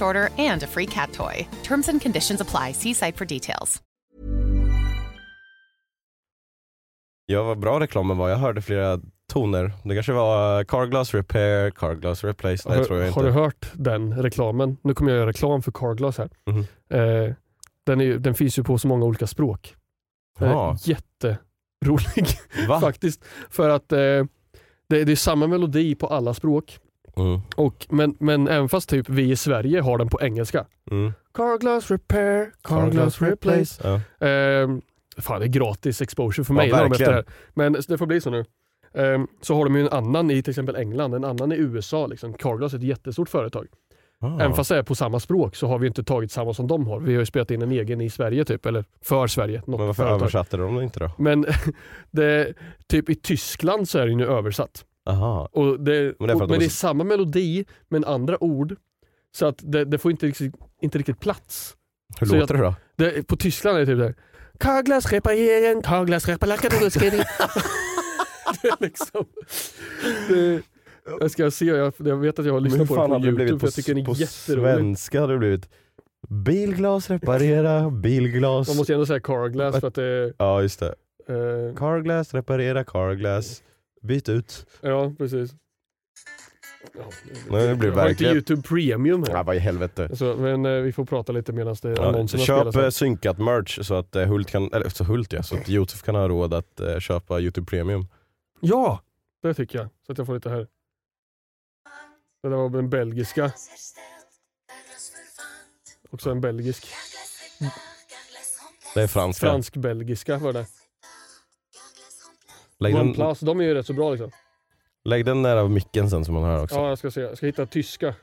order and a free cat toy. Terms and conditions apply. See site for details. Ja, vad bra reklamen var. Jag hörde flera toner. Det kanske var eh, Carglass Repair, Carglass Replace. Nej, har, tror jag inte. har du hört den reklamen? Nu kommer jag göra reklam för Carglass här. Mhm. Eh, den, är, den finns ju på så många olika språk. Är Ja. jätterolig Va? *laughs* faktiskt. För att eh, det, det är samma melodi på alla språk. Mm. Och, men, men även fast typ vi i Sverige har den på engelska. Mm. Carglass repair, Carglass replace. Ja. Eh, fan det är gratis exposure för Ja, mig när de efter verkligen. det här. Men det får bli så nu. Eh, så har de ju en annan i till exempel England, en annan i USA. Liksom. Carglass är ett jättestort företag. Ah. Även fast det är på samma språk så har vi inte tagit samma som de har. Vi har ju spelat in en egen i Sverige typ, eller för Sverige. Men varför företag. översatte de det inte då? Men *laughs* det, typ i Tyskland så är det ju nu översatt. Aha. Och det, Men det är och, men de det är samma melodi men andra ord. Så att det, det får inte riktigt, inte riktigt plats. Hur Så låter det då? Det, på Tyskland är det typ såhär Carglass repareringen. *laughs* det är liksom... Det, jag ska se, jag, jag vet att jag har lyssnat på det på youtube blivit för på, jag tycker den på är jätterolig. svenska? Hade det blivit bilglas reparera, bilglas. Man måste ju ändå säga Carglass för att det är... Ja just det. eh, Carglass reparera, carglass. Byt ut. ja, precis. Ja, det blir jag har inte verkligen- YouTube Premium här. Ja, vad i helvete. Så, men eh, vi får prata lite medan det Ja, annonserna köp spelas. eh, synkat merch så att eh, Hult kan, eller så Hult ja, så att Josef kan ha råd att eh, köpa YouTube Premium. Ja, det tycker jag. Så att jag får lite här. Det där var den belgiska. Också en belgisk. Det är franska. Fransk-belgiska var det. Lägg den, OnePlus, de är ju rätt så bra liksom. lägg den nära micken sen som man hör också. Ja, jag ska se. Jag ska hitta tyska.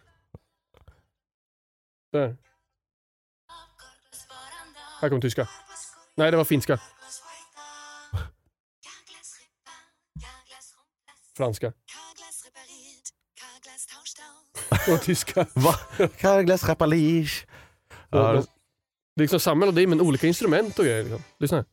Där. Här kom tyska. Nej, det var finska. Franska. Och tyska. *laughs* Va? Ja. Ja, Det är liksom samma melodi men olika instrument och grejer. Liksom. Lyssna här.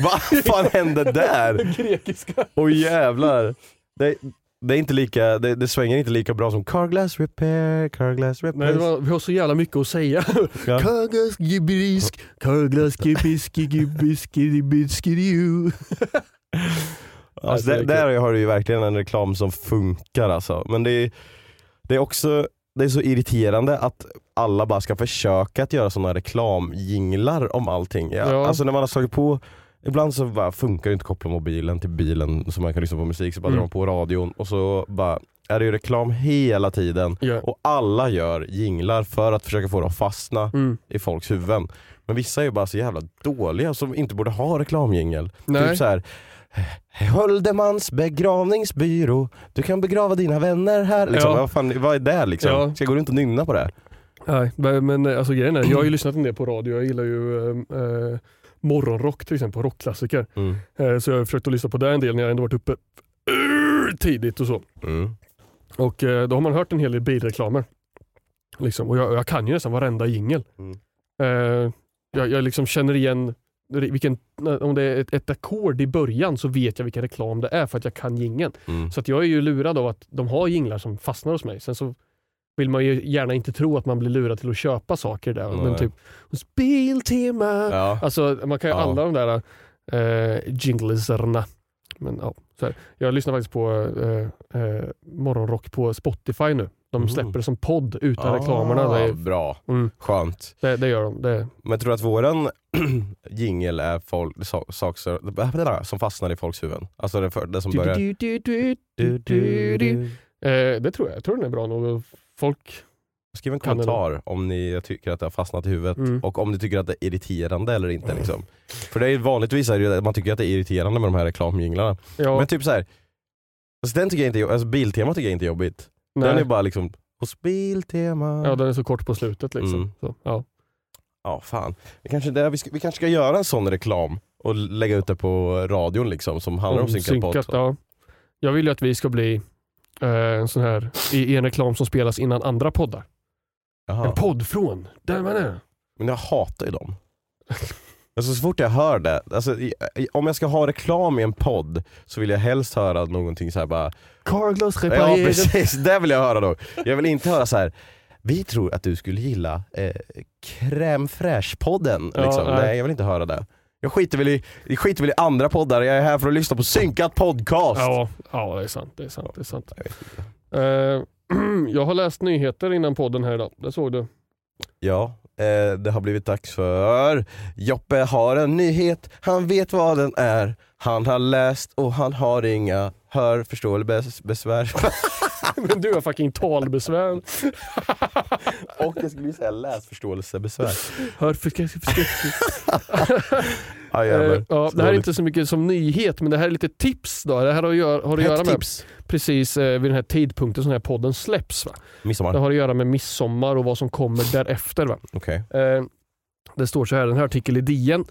Vad fan hände där? *laughs* Grekiska. Åh jävlar. Det, det är inte lika, det, det svänger inte lika bra som Carglass Repair, Carglass Repair. Nej, det var, vi har så jävla mycket att säga. Ja. Karglas gibrisk, karglas gibiski gibiski gibiski. Alltså, där, där har du ju verkligen en reklam som funkar alltså. Men det är, det är också det är så irriterande att alla bara ska försöka att göra sådana reklamjinglar om allting. Ja, Ja. Alltså när man har slagit på, ibland så bara funkar det inte att koppla mobilen till bilen så man kan lyssna på musik, så bara Mm. drar man på radion och så bara är det ju reklam hela tiden. Ja. Och alla gör jinglar för att försöka få det att fastna Mm. i folks huvuden. Men vissa är ju bara så jävla dåliga som inte borde ha reklamjingel. Typ så här. Höldemans begravningsbyrå, du kan begrava dina vänner här. Liksom, Ja. vad, fan, vad är det liksom? Ja. Ska jag gå runt och nynna på det? Nej, men alltså, grejen är, jag har ju lyssnat en del på radio. Jag gillar ju eh, eh, morgonrock till exempel, rockklassiker. Mm. Eh, så jag har försökt att lyssna på det en del när jag ändå varit uppe tidigt och så. Mm. Och eh, då har man hört en hel del bilreklamer. Liksom. Och jag, jag kan ju nästan varenda jingel. Mm. Eh, jag, jag liksom känner igen vilken, om det är ett, ett ackord i början så vet jag vilken reklam det är för att jag kan jingeln. Mm. Så att jag är ju lurad av att de har jinglar som fastnar hos mig. Sen så vill man ju gärna inte tro att man blir lurad till att köpa saker där. Men typ hos Biltema. Ja. Alltså man kan ju Ja. alla de där eh, jinglesarna. Men ja, så här. Jag lyssnar faktiskt på eh, eh, morgonrock på Spotify nu. De Mm. släpper det som podd utan Ah, reklamerna. Det, är, Bra, mm, skönt. det, det gör de. Det, Men tror du att våran *clears throat* jingel är folk, so, saker som fastnar i folks huvuden? Alltså det, för, det som börjar... du, du, du. Eh, det tror jag. Jag tror den är bra nog. Folk Skriv en kommentar om ni tycker att det har fastnat i huvudet Mm. och om ni tycker att det är irriterande eller inte. Liksom. För det är vanligtvis är det man tycker att det är irriterande med de här reklamjinglarna. Ja, Men typ så här. Alltså den tycker jag inte, är- alltså Biltema tycker jag inte är jobbigt. Den är nej. bara liksom, hos Biltema. ja, den är så kort på slutet. Liksom. Mm. Så, ja. Ja, fan. Vi kanske, det, vi, ska, vi kanske ska göra en sån reklam och lägga ut det på radion liksom, som handlar om, synkat podd. ja. Jag vill ju att vi ska bli en sån här, i, en reklam som spelas innan andra poddar. Jaha. En podd från där man är. Men jag hatar ju dem. Alltså så fort jag hör det, alltså, i, i, om jag ska ha reklam i en podd så vill jag helst höra någonting så här bara Carglass Ja reparerar. precis, det vill jag höra då. Jag vill inte höra så här. vi tror att du skulle gilla eh, crème fraîche-podden. Ja, Liksom. nej. nej. jag vill inte höra det. Jag skiter, väl i, jag skiter väl i andra poddar, jag är här för att lyssna på synkat podcast. Ja, ja, det är sant. Det är sant. Det är sant. Jag. Eh, *clears throat* jag har läst nyheter innan podden här idag. Det såg du. Ja, eh, det har blivit dags för Joppe har en nyhet, han vet vad den är. Han har läst och han har inga hör, förstå eller bes- besvär. *laughs* *laughs* Men du har fucking talbesvär. *laughs* och jag skulle säga läsförståelsebesvär. Hör *laughs* Eh, jävlar. ja, det här är inte så mycket som nyhet, men det här är lite tips. Då. Det här har att göra, har att göra med tips. precis eh, vid den här tidpunkten som den här podden släpps. Va? Midsommar. Det har att göra med midsommar och vad som kommer därefter. Va? Okej. Eh, det står så här, den här artikeln i DN.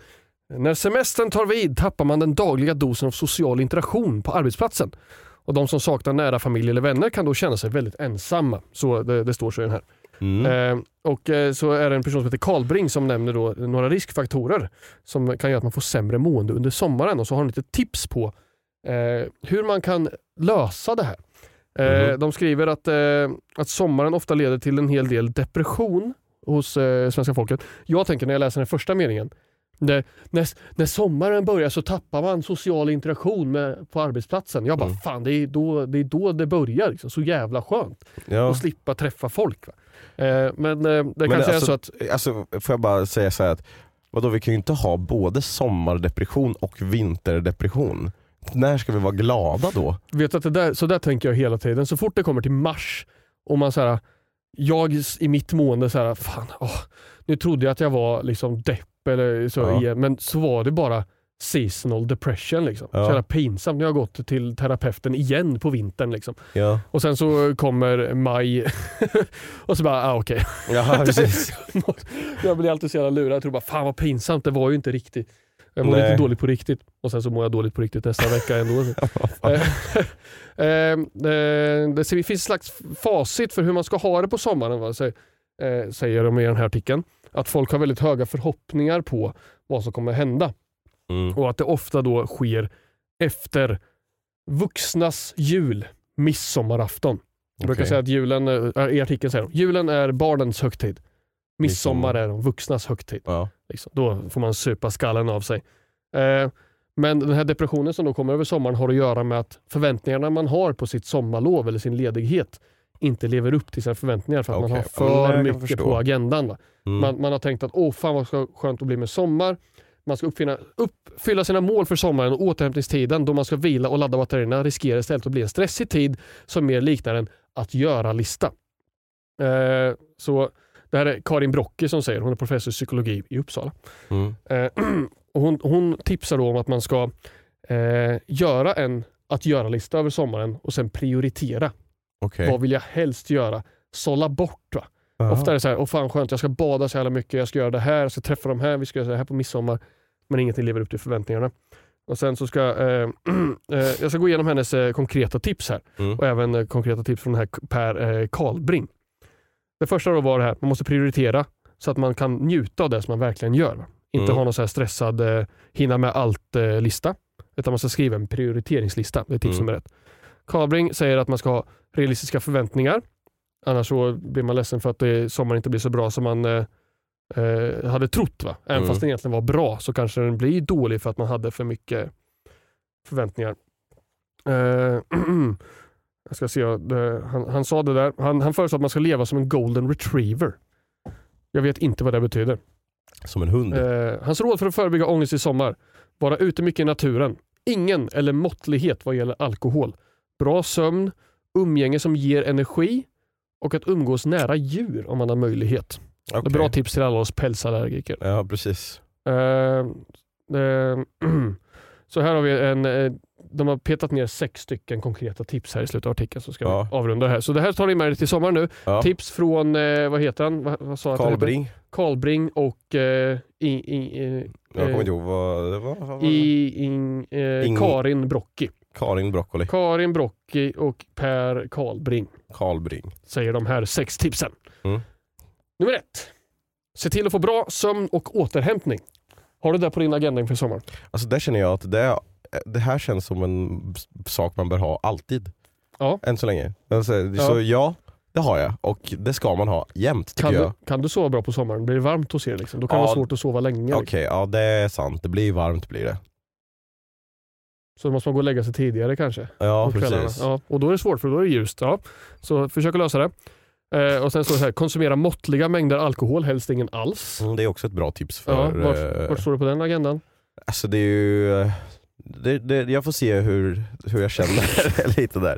När semestern tar vid tappar man den dagliga dosen av social interaktion på arbetsplatsen. Och De som saknar nära familj eller vänner kan då känna sig väldigt ensamma. Så det, det står så i den här. Mm. Eh, och eh, så är det en person som heter Karlbring som nämner då några riskfaktorer som kan göra att man får sämre mående under sommaren och så har han lite tips på eh, hur man kan lösa det här. Mhm. De skriver att, eh, att sommaren ofta leder till en hel del depression hos svenska folket. Jag tänker när jag läser den första meningen, Det, när, när sommaren börjar så tappar man social interaktion med, på arbetsplatsen. Jag bara, Mm. fan det är då det, är då det börjar. Liksom. Så jävla skönt Ja. att slippa träffa folk. Eh, men eh, det Men kanske alltså, är så att Alltså, får jag bara säga så att vadå, vi kan ju inte ha både sommardepression och vinterdepression. När ska vi vara glada då? Vet att det där, så där tänker jag hela tiden. Så fort det kommer till mars och man så här, jag i mitt mående så här, fan, åh, nu trodde jag att jag var liksom depp eller så Ja. igen, men så var det bara seasonal depression. Liksom. Ja. Så jävla pinsamt. Nu har jag gått till terapeuten igen på vintern. Liksom. Ja, Och sen så kommer maj *laughs* och så bara, ah, okej. ja *laughs* precis. jag blir alltid så jävla lurad. Jag tror bara, fan vad pinsamt, det var ju inte riktigt. Jag mår Nej. lite dåligt på riktigt och sen så mår jag dåligt på riktigt nästa vecka ändå. *laughs* Eh, eh, det finns ett slags facit för hur man ska ha det på sommaren, va? Sä- eh, säger de i den här artikeln. Att folk har väldigt höga förhoppningar på vad som kommer hända Mm. och att det ofta då sker efter vuxnas jul, midsommarafton. Jag brukar Okej. säga att julen, eh, i artikeln säger de, julen är barnens högtid. Midsommar. är de vuxnas högtid. Ja. Liksom. Då får man supa skallen av sig. Eh, men den här depressionen som då kommer över sommaren har att göra med att förväntningarna man har på sitt sommarlov eller sin ledighet inte lever upp till sina förväntningar för att man Okej. har Ja, för jag mycket förstå. på agendan. Mm. Man, man har tänkt att åh fan vad ska skönt att bli med sommar. Man ska uppfinna, uppfylla sina mål för sommaren och återhämtningstiden då man ska vila och ladda batterierna riskerar istället att bli en stressig tid som mer liknar en att göra-lista. Eh, så det här är Karin Brocki som säger, hon är professor i psykologi i Uppsala. Mm. Eh, *clears throat* och hon, hon tipsar då om att man ska eh, göra en att göra-lista över sommaren och sen prioritera. Okej. Vad vill jag helst göra? Sålla bort. Va? Ofta är det så här, åh fan skönt, jag ska bada så jävla mycket, jag ska göra det här, jag ska träffa de här, vi ska göra så här på midsommar. Men ingenting lever upp till förväntningarna. Och sen så ska eh, *clears throat* eh, jag ska gå igenom hennes eh, konkreta tips här. Mm. Och även eh, konkreta tips från den här Per eh, Karlbring. Det första då var det här, man måste prioritera så att man kan njuta av det som man verkligen gör. Va? Inte Mm. ha någon så stressad eh, hinna med allt-lista. utan man ska skriva en prioriteringslista. Det är tips Mm. nummer ett. Karlbring säger att man ska ha realistiska förväntningar. Annars så blir man ledsen för att det, sommaren inte blir så bra som man eh, eh, hade trott. Va? Även Mm. fast den egentligen var bra så kanske den blir dålig för att man hade för mycket förväntningar. Eh, *clears throat* jag ska se, han, han sa det där. Han, han föreslår att man ska leva som en golden retriever. Jag vet inte vad det betyder. Som en hund. Eh, hans råd för att förebygga ångest i sommar. Vara ute mycket i naturen. Ingen eller måttlighet vad gäller alkohol. Bra sömn, umgänge som ger energi och att umgås nära djur om man har möjlighet. Okej. bra tips till alla oss pälsallergiker. Ja precis. Eh, eh, *clears throat* så här har vi en, eh, de har petat ner sex stycken konkreta tips här i slutet av artikeln så ska Ja. vi avrunda här. Så det här tar ni med er till sommaren nu. Ja. Tips från, eh, vad heter han? Vad, vad sa han Karl heter? Bring. Och eh, i, i, eh, Jag kommer eh, inte ihåg vad det var. vad var det? i, in, eh, Karin Brocki. Karin Broccoli. Karin Brocki och Per Karlbring Karl Bring. säger de här sex tipsen. Mm. Nummer ett. Se till att få bra sömn och återhämtning. Har du det på din agenda inför sommaren? Alltså där känner jag att det, det här känns som en sak man bör ha alltid. Ja. Än så länge. Alltså, Ja. Så ja, det har jag och det ska man ha jämt Kan jag. du, kan du sova bra på sommaren? Blir det varmt hos er? Liksom? Då kan det Ja. vara svårt att sova länge. Okej, Liksom. ja det är sant. Det blir varmt blir det. Så måste man gå och lägga sig tidigare kanske. Ja precis. Ja, och då är det svårt för då är det ljust. Ja. Så försök att lösa det. Eh, och sen står det så här, konsumera måttliga mängder alkohol, helst ingen alls. Mm, Det är också ett bra tips för... Ja, vart, eh, vart står det på den agendan? Alltså det är ju... eh, Det, det, jag får se hur, hur jag känner *laughs* lite där.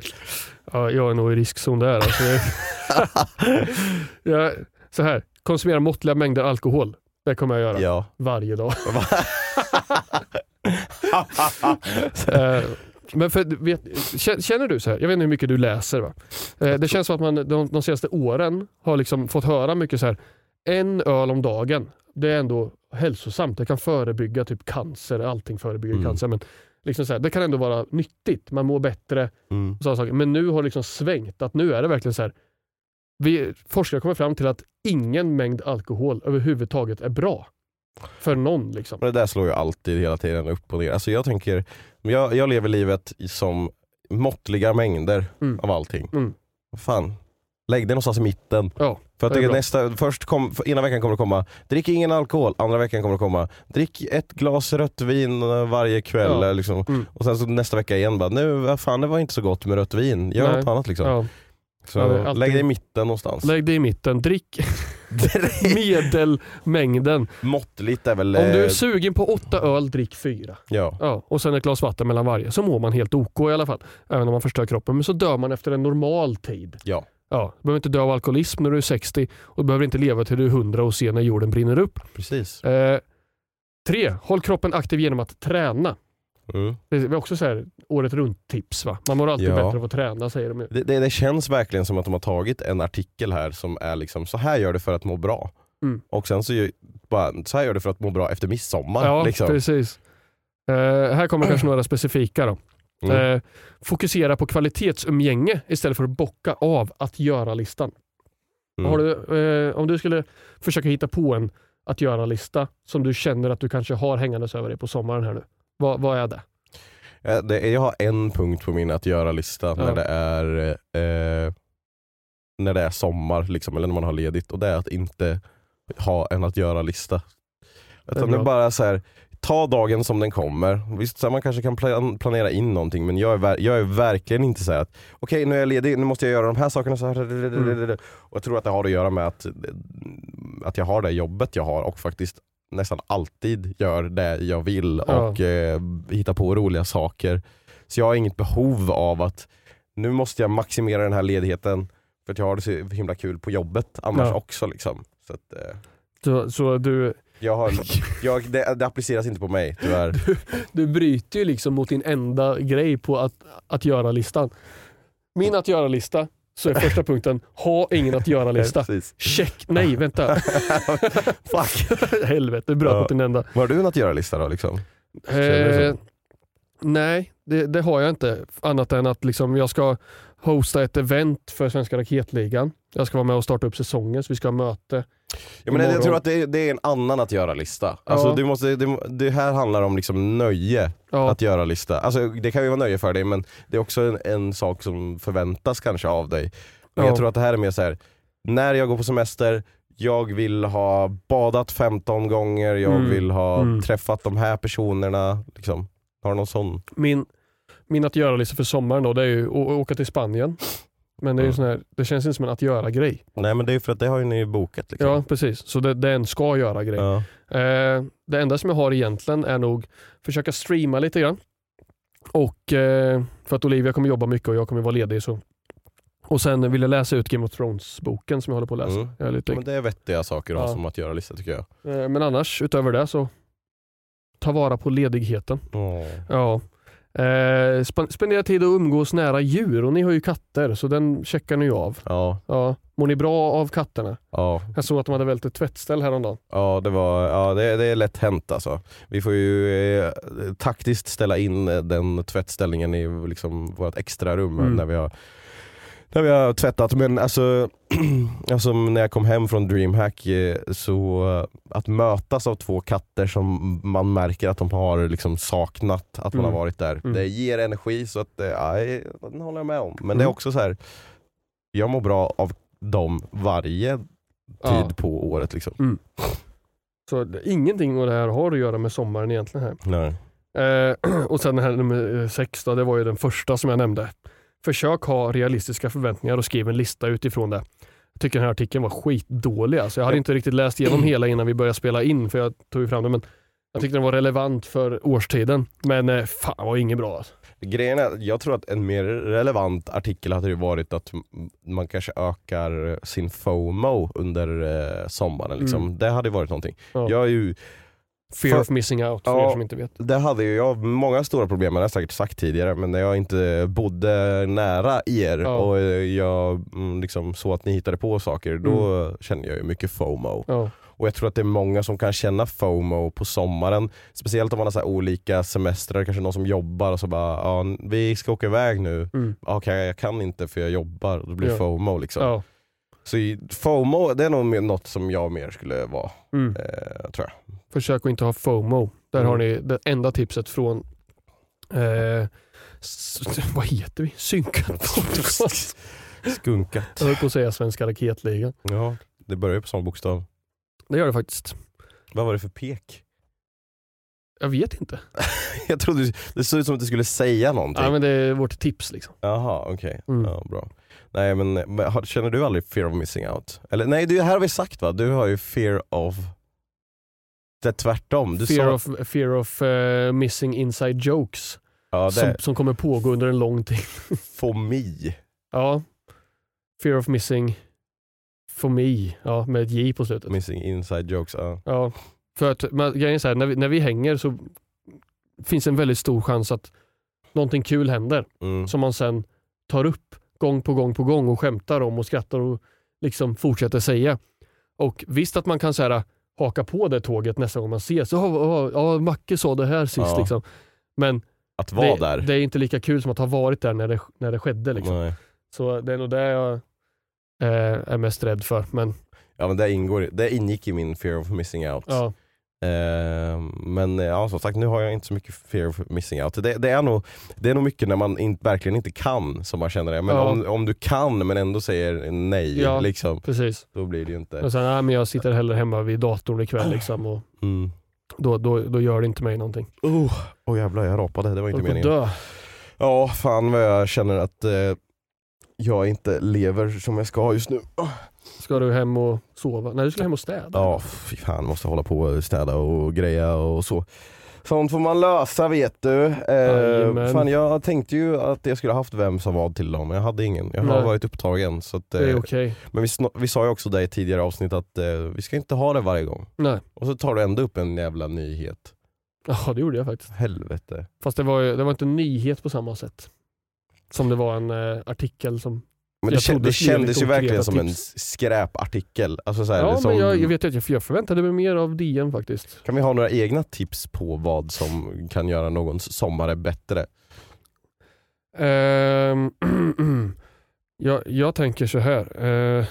Ja, jag är nog i riskzon där. Alltså. *laughs* *laughs* ja, så här, konsumera måttliga mängder alkohol. Det kommer jag göra Ja. varje dag. *laughs* Eh, Men för, vet, kä- känner du så här, jag vet inte hur mycket du läser va? Eh, Det känns som att man de, de senaste åren har liksom fått höra mycket så här. en öl om dagen, det är ändå hälsosamt. Det kan förebygga typ cancer, allting förebygger Mm. cancer. Men liksom så här, det kan ändå vara nyttigt, man mår bättre. Mm. och saker. Men nu har det liksom svängt, att nu är det verkligen så här. Vi, forskare kommer fram till att ingen mängd alkohol överhuvudtaget är bra. För någon liksom. Det där slår ju alltid hela tiden upp och ner. Alltså jag tänker, jag, jag lever livet som måttliga mängder Mm. av allting. Mm. Fan, lägg det någonstans i mitten. Ja. För att nästa, först kom, ena veckan kommer det komma, drick ingen alkohol, andra veckan kommer det komma, drick ett glas rött vin eh, varje kväll. Ja. Liksom. Mm. Och sen så nästa vecka igen bara, nu fan det var inte så gott med rött vin, gör Nej. något annat liksom. Ja. Så alltid- lägg det i mitten någonstans. Lägg det i mitten, *laughs* drick medelmängden. Måttligt är väl... Om du är eh, sugen på åtta öl, drick fyra. ja. Ja, och sen ett glas vatten mellan varje. Så mår man helt OK i alla fall. Även om man förstör kroppen. Men så dör man efter en normal tid. ja. Ja, du behöver inte dö av alkoholism när du är 60 och du behöver inte leva till du är 100 och se när jorden brinner upp. Precis. Eh, tre, håll kroppen aktiv genom att träna. Mm. Det är också så här, året runt tips va? Man mår alltid Ja. bättre av att träna säger de. Det, det, det känns verkligen som att de har tagit en artikel här som är liksom, så här gör du för att må bra. Mm. Och sen så, bara, så här gör du för att må bra efter midsommar. Ja, liksom. precis. Eh, här kommer kanske *clears throat* några specifika då. Mm. Eh, fokusera på kvalitetsumgänge istället för att bocka av att göra-listan. Mm. Du, eh, om du skulle försöka hitta på en att göra-lista som du känner att du kanske har hängandes över dig på sommaren här nu. Vad, vad är det? Eh, det, jag har en punkt på min att göra-lista Ja. när det är eh, när det är sommar, liksom, eller när man har ledigt. Och det är att inte ha en att göra-lista. Utan det är bara så här, ta dagen som den kommer. Visst, så man kanske kan plan- planera in någonting men jag är, ver- jag är verkligen inte så här att okej nu är jag ledig, nu måste jag göra de här sakerna. Så här, Mm. Och jag tror att det har att göra med att, att jag har det jobbet jag har och faktiskt nästan alltid gör det jag vill Ja. och eh, hittar på roliga saker. Så jag har inget behov av att nu måste jag maximera den här ledigheten för att jag har det så himla kul på jobbet annars Ja. också. Liksom. Så att, eh, Så, så du, jag har, *laughs* jag, det, det appliceras inte på mig tyvärr. du bryter ju liksom mot din enda grej på att, att göra-listan. Min att göra-lista, så är första punkten, ha ingen att göra-lista. Check, nej vänta. *laughs* Fuck. Helvete, bröt Ja. mot din enda. Har du en att göra-lista då? Liksom? Eh, nej, det, det har jag inte. Annat än att liksom jag ska hosta ett event för Svenska Raketligan. Jag ska vara med och starta upp säsongen, så vi ska ha möte. Ja, men jag tror att det är, det är en annan att göra-lista. Alltså, Ja. du måste, det, det här handlar om liksom nöje Ja, att göra-lista. Alltså, det kan ju vara nöje för dig men det är också en, en sak som förväntas kanske av dig. Men Ja. jag tror att det här är mer så här. när jag går på semester, jag vill ha badat 15 gånger, jag Mm. vill ha Mm. träffat de här personerna. Liksom. Har du någon sån? min, min att göra-lista för sommaren då, det är ju att åka till Spanien. Men det, är Mm. sån här, det känns inte som en att göra-grej. Nej men det är för att det har ju ni bokat. Liksom. Ja, precis. Så det, det är en ska göra-grej. Ja. Eh, det enda som jag har egentligen är nog försöka streama lite grann. Och eh, För att Olivia kommer jobba mycket och jag kommer vara ledig. Så. Och sen vill jag läsa ut Game of Thrones-boken som jag håller på att läsa. Mm. Jag är lite, Men det är vettiga saker att ha Ja. som att göra-lista tycker jag. eh, men annars, utöver det så ta vara på ledigheten. Åh. Ja. Eh, sp- spendera tid och umgås nära djur och ni har ju katter så den checkar ni ju av. Ja, Ja. Mår ni bra av katterna? ja. Jag såg att de hade vält ett tvättställ häromdagen. Ja, det, var, ja det, det är lätt hänt alltså. Vi får ju eh, taktiskt ställa in eh, den tvättställningen i liksom, vårt extra rum Mm. när, vi har, när vi har tvättat. Men alltså, *clears throat* alltså när jag kom hem från DreamHack eh, så eh, att mötas av två katter som man märker att de har liksom saknat att man Mm. har varit där. Mm. Det ger energi så att, eh, ja, den håller jag med om. Men det är Mm. också så här. jag mår bra av dem varje tid Ja. på året. Liksom. Så det- ingenting av det här har att göra med sommaren egentligen. här. Nej. Eh, *clears throat* och sen den här nummer sex, då, det var ju den första som jag nämnde. Försök ha realistiska förväntningar och skriv en lista utifrån det. Jag tycker den här artikeln var skitdålig. Alltså jag hade inte riktigt läst igenom *clears throat* hela innan vi började spela in för jag tog ju fram den. Men jag tyckte den var relevant för årstiden. Men eh, fan var inget bra. Alltså. Grejen är, jag tror att en mer relevant artikel hade ju varit att man kanske ökar sin FOMO under eh, sommaren. Liksom. Det hade ju varit någonting. Mm. Ja. Jag är ju, Fear För- of missing out för Ja. er som inte vet. det hade ju jag många stora problem med, det har jag säkert sagt tidigare, men när jag inte bodde nära er Ja. och eh, jag mm, liksom såg att ni hittade på saker, då Mm. kände jag ju mycket FOMO. Ja. Och jag tror att det är många som kan känna FOMO på sommaren. Speciellt om man har så olika semestrar, kanske någon som jobbar och så bara, ja, vi ska åka iväg nu. Mm. Okej jag kan inte för jag jobbar, då blir det Ja. FOMO liksom. Ja. Så FOMO det är nog något som jag mer skulle vara, Mm. eh, tror jag. Försök att inte ha FOMO. Där Mm. har ni det enda tipset från eh, vad heter vi? Synkad *laughs* podcast. Skunkat. Jag höll på att säga Svenska Raketligan. Ja. Det börjar ju på samma bokstav. Det gör det faktiskt. Vad var det för pek? Jag vet inte. *laughs* Jag trodde det såg ut som att du skulle säga någonting. Ja, men det är vårt tips liksom. Jaha, okej. Mm. Ja, bra. Nej men, men känner du aldrig fear of missing out? Eller nej, det här har vi sagt va? Du har ju fear of... Är tvärtom. Du Fear sa... of, fear of eh, missing inside jokes. ja, som, som kommer pågå under en lång tid. *laughs* fomi. Ja. Fear of missing for me. Ja, med ett J på slutet. Missing inside jokes. Ja. Ja, för att men, grejen är så här, när vi, när vi hänger så finns en väldigt stor chans att någonting kul händer Mm. som man sen tar upp gång på gång på gång och skämtar om och skrattar och liksom fortsätter säga. Och visst att man kan här, haka på det tåget nästa gång man ses. Ja, ja, ja, Macke sa det här sist. Ja. Liksom. Men Att vara det, där. det är inte lika kul som att ha varit där när det, när det skedde. Liksom. Så det är nog det jag eh, är mest rädd för. Men Ja men det, ingår, det ingick i min fear of missing out. ja, men eh, ja, som sagt, nu har jag inte så mycket fear of missing out. Det, det, är, nog, det är nog mycket när man in, verkligen inte kan som man känner det. Men Ja. om, om du kan men ändå säger nej, Ja. liksom, precis. då blir det ju inte... Och sen, nej, men jag sitter hellre hemma vid datorn ikväll liksom, och Mm. då, då, då gör det inte mig någonting. Oh, oh jävlar, jag rapade. Det var inte Jag meningen. dö. Ja, fan vad jag känner att eh, jag inte lever som jag ska just nu. Ska du hem och sova? Nej, du ska hem och städa. Ja, fy fan, måste hålla på och städa och greja och så. Sånt får man lösa vet du. Eh, fan, jag tänkte ju att jag skulle haft vem som var till dem, men jag hade ingen. Jag har Nej. varit upptagen. Så att, Det är eh, okej. Men vi, vi sa ju också där i tidigare avsnitt att eh, vi ska inte ha det varje gång. Nej, Och så tar du ändå upp en jävla nyhet. ja, det gjorde jag faktiskt. Helvete. Fast det var, ju- det var inte en nyhet på samma sätt. Som det var en eh, artikel som... Men det, det kändes ju verkligen som en tips. skräpartikel. Alltså så här, Ja, som, men jag, jag vet att jag, jag förväntade mig mer av DN faktiskt. Kan vi ha några egna tips på vad som kan göra någons sommare bättre? Ehm, *clears throat* jag, jag tänker så här. Uh,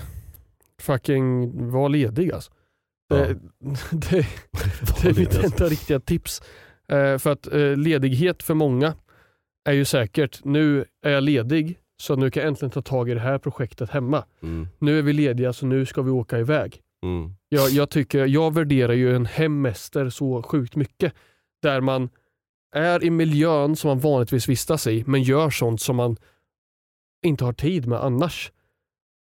fucking var ledig alltså. *laughs* Det, *laughs* det, det är mitt enda *laughs* riktiga tips. Eh, för att eh, ledighet för många är ju säkert, nu är jag ledig så nu kan jag äntligen ta tag i det här projektet hemma. Mm. Nu är vi lediga så nu ska vi åka iväg. Mm. Jag, jag, tycker, jag värderar ju en hemester så sjukt mycket. Där man är i miljön som man vanligtvis vistas i men gör sånt som man inte har tid med annars.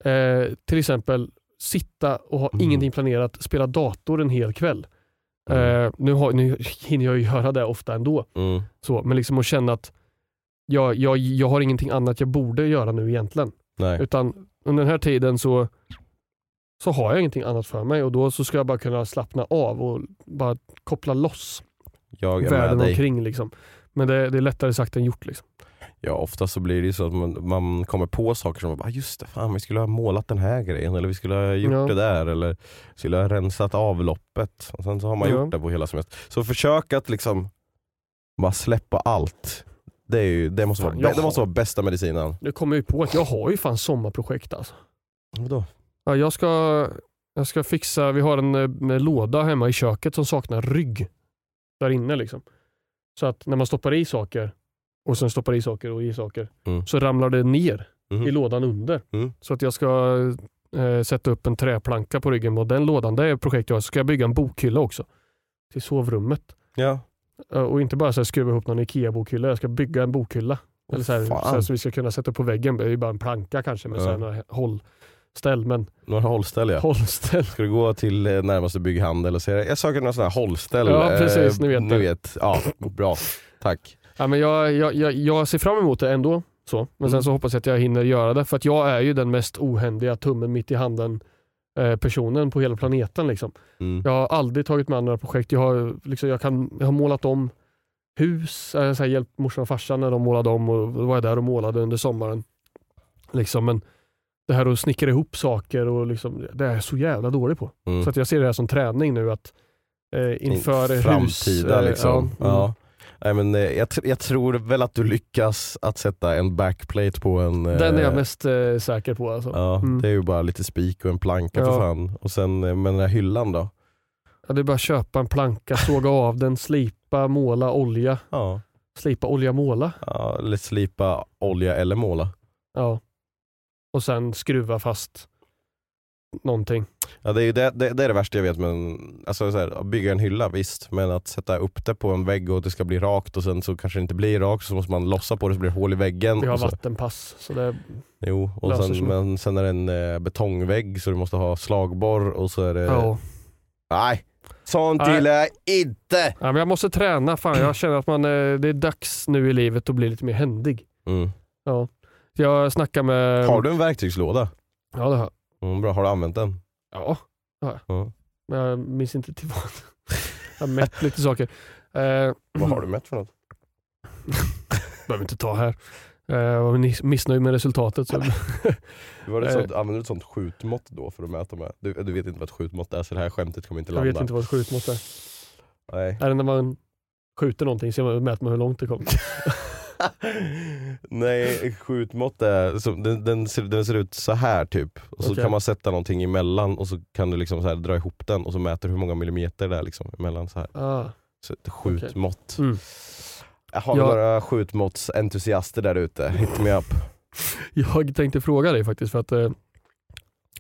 Eh, till exempel sitta och ha Mm. ingenting planerat, spela dator en hel kväll. Mm. Eh, nu, har, nu hinner jag ju göra det ofta ändå. Mm. Så, men liksom att känna att jag, jag, jag har ingenting annat jag borde göra nu egentligen. Nej. Utan under den här tiden så, så har jag ingenting annat för mig och då så ska jag bara kunna slappna av och bara koppla loss Jag är världen med dig. omkring. Liksom. Men det, det är lättare sagt än gjort. Liksom. Ja, ofta så blir det ju så att man, man kommer på saker som, ah, just det, fan vi skulle ha målat den här grejen eller vi skulle ha gjort Ja. det där eller skulle ha rensat avloppet. Och sen så har man Ja. gjort det på hela semestern. Så försök att liksom bara släppa allt. Det, är ju, det, måste, Fan, vara, det måste har- vara bästa medicinen. Nu kommer jag ju på att jag har ju fan sommarprojekt alltså. Vadå? Ja, jag, ska, jag ska fixa, vi har en, eh, en låda hemma i köket som saknar rygg. Där inne liksom. Så att när man stoppar i saker och sen stoppar i saker och i saker Mm. så ramlar det ner Mhm. i lådan under. Mm. Så att jag ska eh, sätta upp en träplanka på ryggen och den lådan, det är ett projekt jag har. Så ska jag bygga en bokhylla också till sovrummet. Ja. Eh, och inte bara så här skruva ihop någon IKEA-bokhylla, jag ska bygga en bokhylla. Eller så, här, så, här, så vi ska kunna sätta upp på väggen. Det är ju bara en planka kanske med Ja. så här, några hållställ. Men Några hållställ ja. hållställ. Ska du gå till eh, närmaste bygghandel och säga jag söker några sådana här hållställ. Ja, eh, precis, ni vet Ni vet. Ja, bra. Tack. Ja, men jag, jag, jag, jag ser fram emot det ändå. Så. Men sen Mm. så hoppas jag att jag hinner göra det. För att jag är ju den mest ohändiga tummen mitt i handen personen på hela planeten. Liksom. Mm. Jag har aldrig tagit med andra projekt. Jag har, liksom, jag kan, jag har målat om hus, eh, så här, hjälpt morsan och farsan när de målade om och då var jag där och målade under sommaren. Liksom, men det här att snickra ihop saker, och liksom, det är jag så jävla dålig på. Mm. Så att jag ser det här som träning nu. att eh, Inför hus. Framtida eh, liksom. ja, Ja, mm. Nej, men, eh, jag, jag tror väl att du lyckas att sätta en backplate på en... eh, Den är jag mest eh, säker på. Alltså. Ja, Mm. det är ju bara lite spik och en planka Ja. för fan. Och sen eh, med den här hyllan då? Ja, det är bara att köpa en planka, såga av den, slipa, måla, olja. Ja, Slipa, olja, måla. ja eller slipa olja eller måla. Ja. Och sen skruva fast någonting. Ja, det, är det, det, det är det värsta jag vet, men alltså, så här, bygga en hylla visst, men att sätta upp det på en vägg och det ska bli rakt och sen så kanske det inte blir rakt så måste man lossa på det så blir det hål i väggen. Vi har så, vattenpass. Så det, jo, och sen, sig. men sen är det en eh, betongvägg så du måste ha slagborr och så är det... ja. Nej, sånt Nej. gillar jag inte! Ja, men jag måste träna, fan jag känner att man, eh, det är dags nu i livet att bli lite mer händig. Mm. Ja. Jag snackar med... Har du en verktygslåda? Ja det har jag. Mm, bra, har du använt den? Ja, jag. Ja. Men jag minns inte till vad. Jag har mätt lite saker. Eh, *clears throat* Vad har du mätt för något? *laughs* behöver inte ta här. Eh, Jag var miss- missnöjd med resultatet. Så. *laughs* Var det Eh. sånt, använder du ett sånt skjutmått då för att mäta med? Du, du vet inte vad ett skjutmått är så det här skämtet kommer inte Jag landa. vet inte vad ett skjutmått är. Nej. Är det när man skjuter någonting så mäter man hur långt det kommer? *laughs* *laughs* Nej, skjutmått är, så, den, den, ser, den ser ut så här typ. Och så Okej. kan man sätta någonting emellan och så kan du liksom så här dra ihop den och så mäter du hur många millimeter det är liksom emellan så här. Ah. Så ett skjutmått. Mm. Jag har Ja. några skjutmåttsentusiaster där ute, hit me up. *laughs* Jag tänkte fråga dig faktiskt för att eh,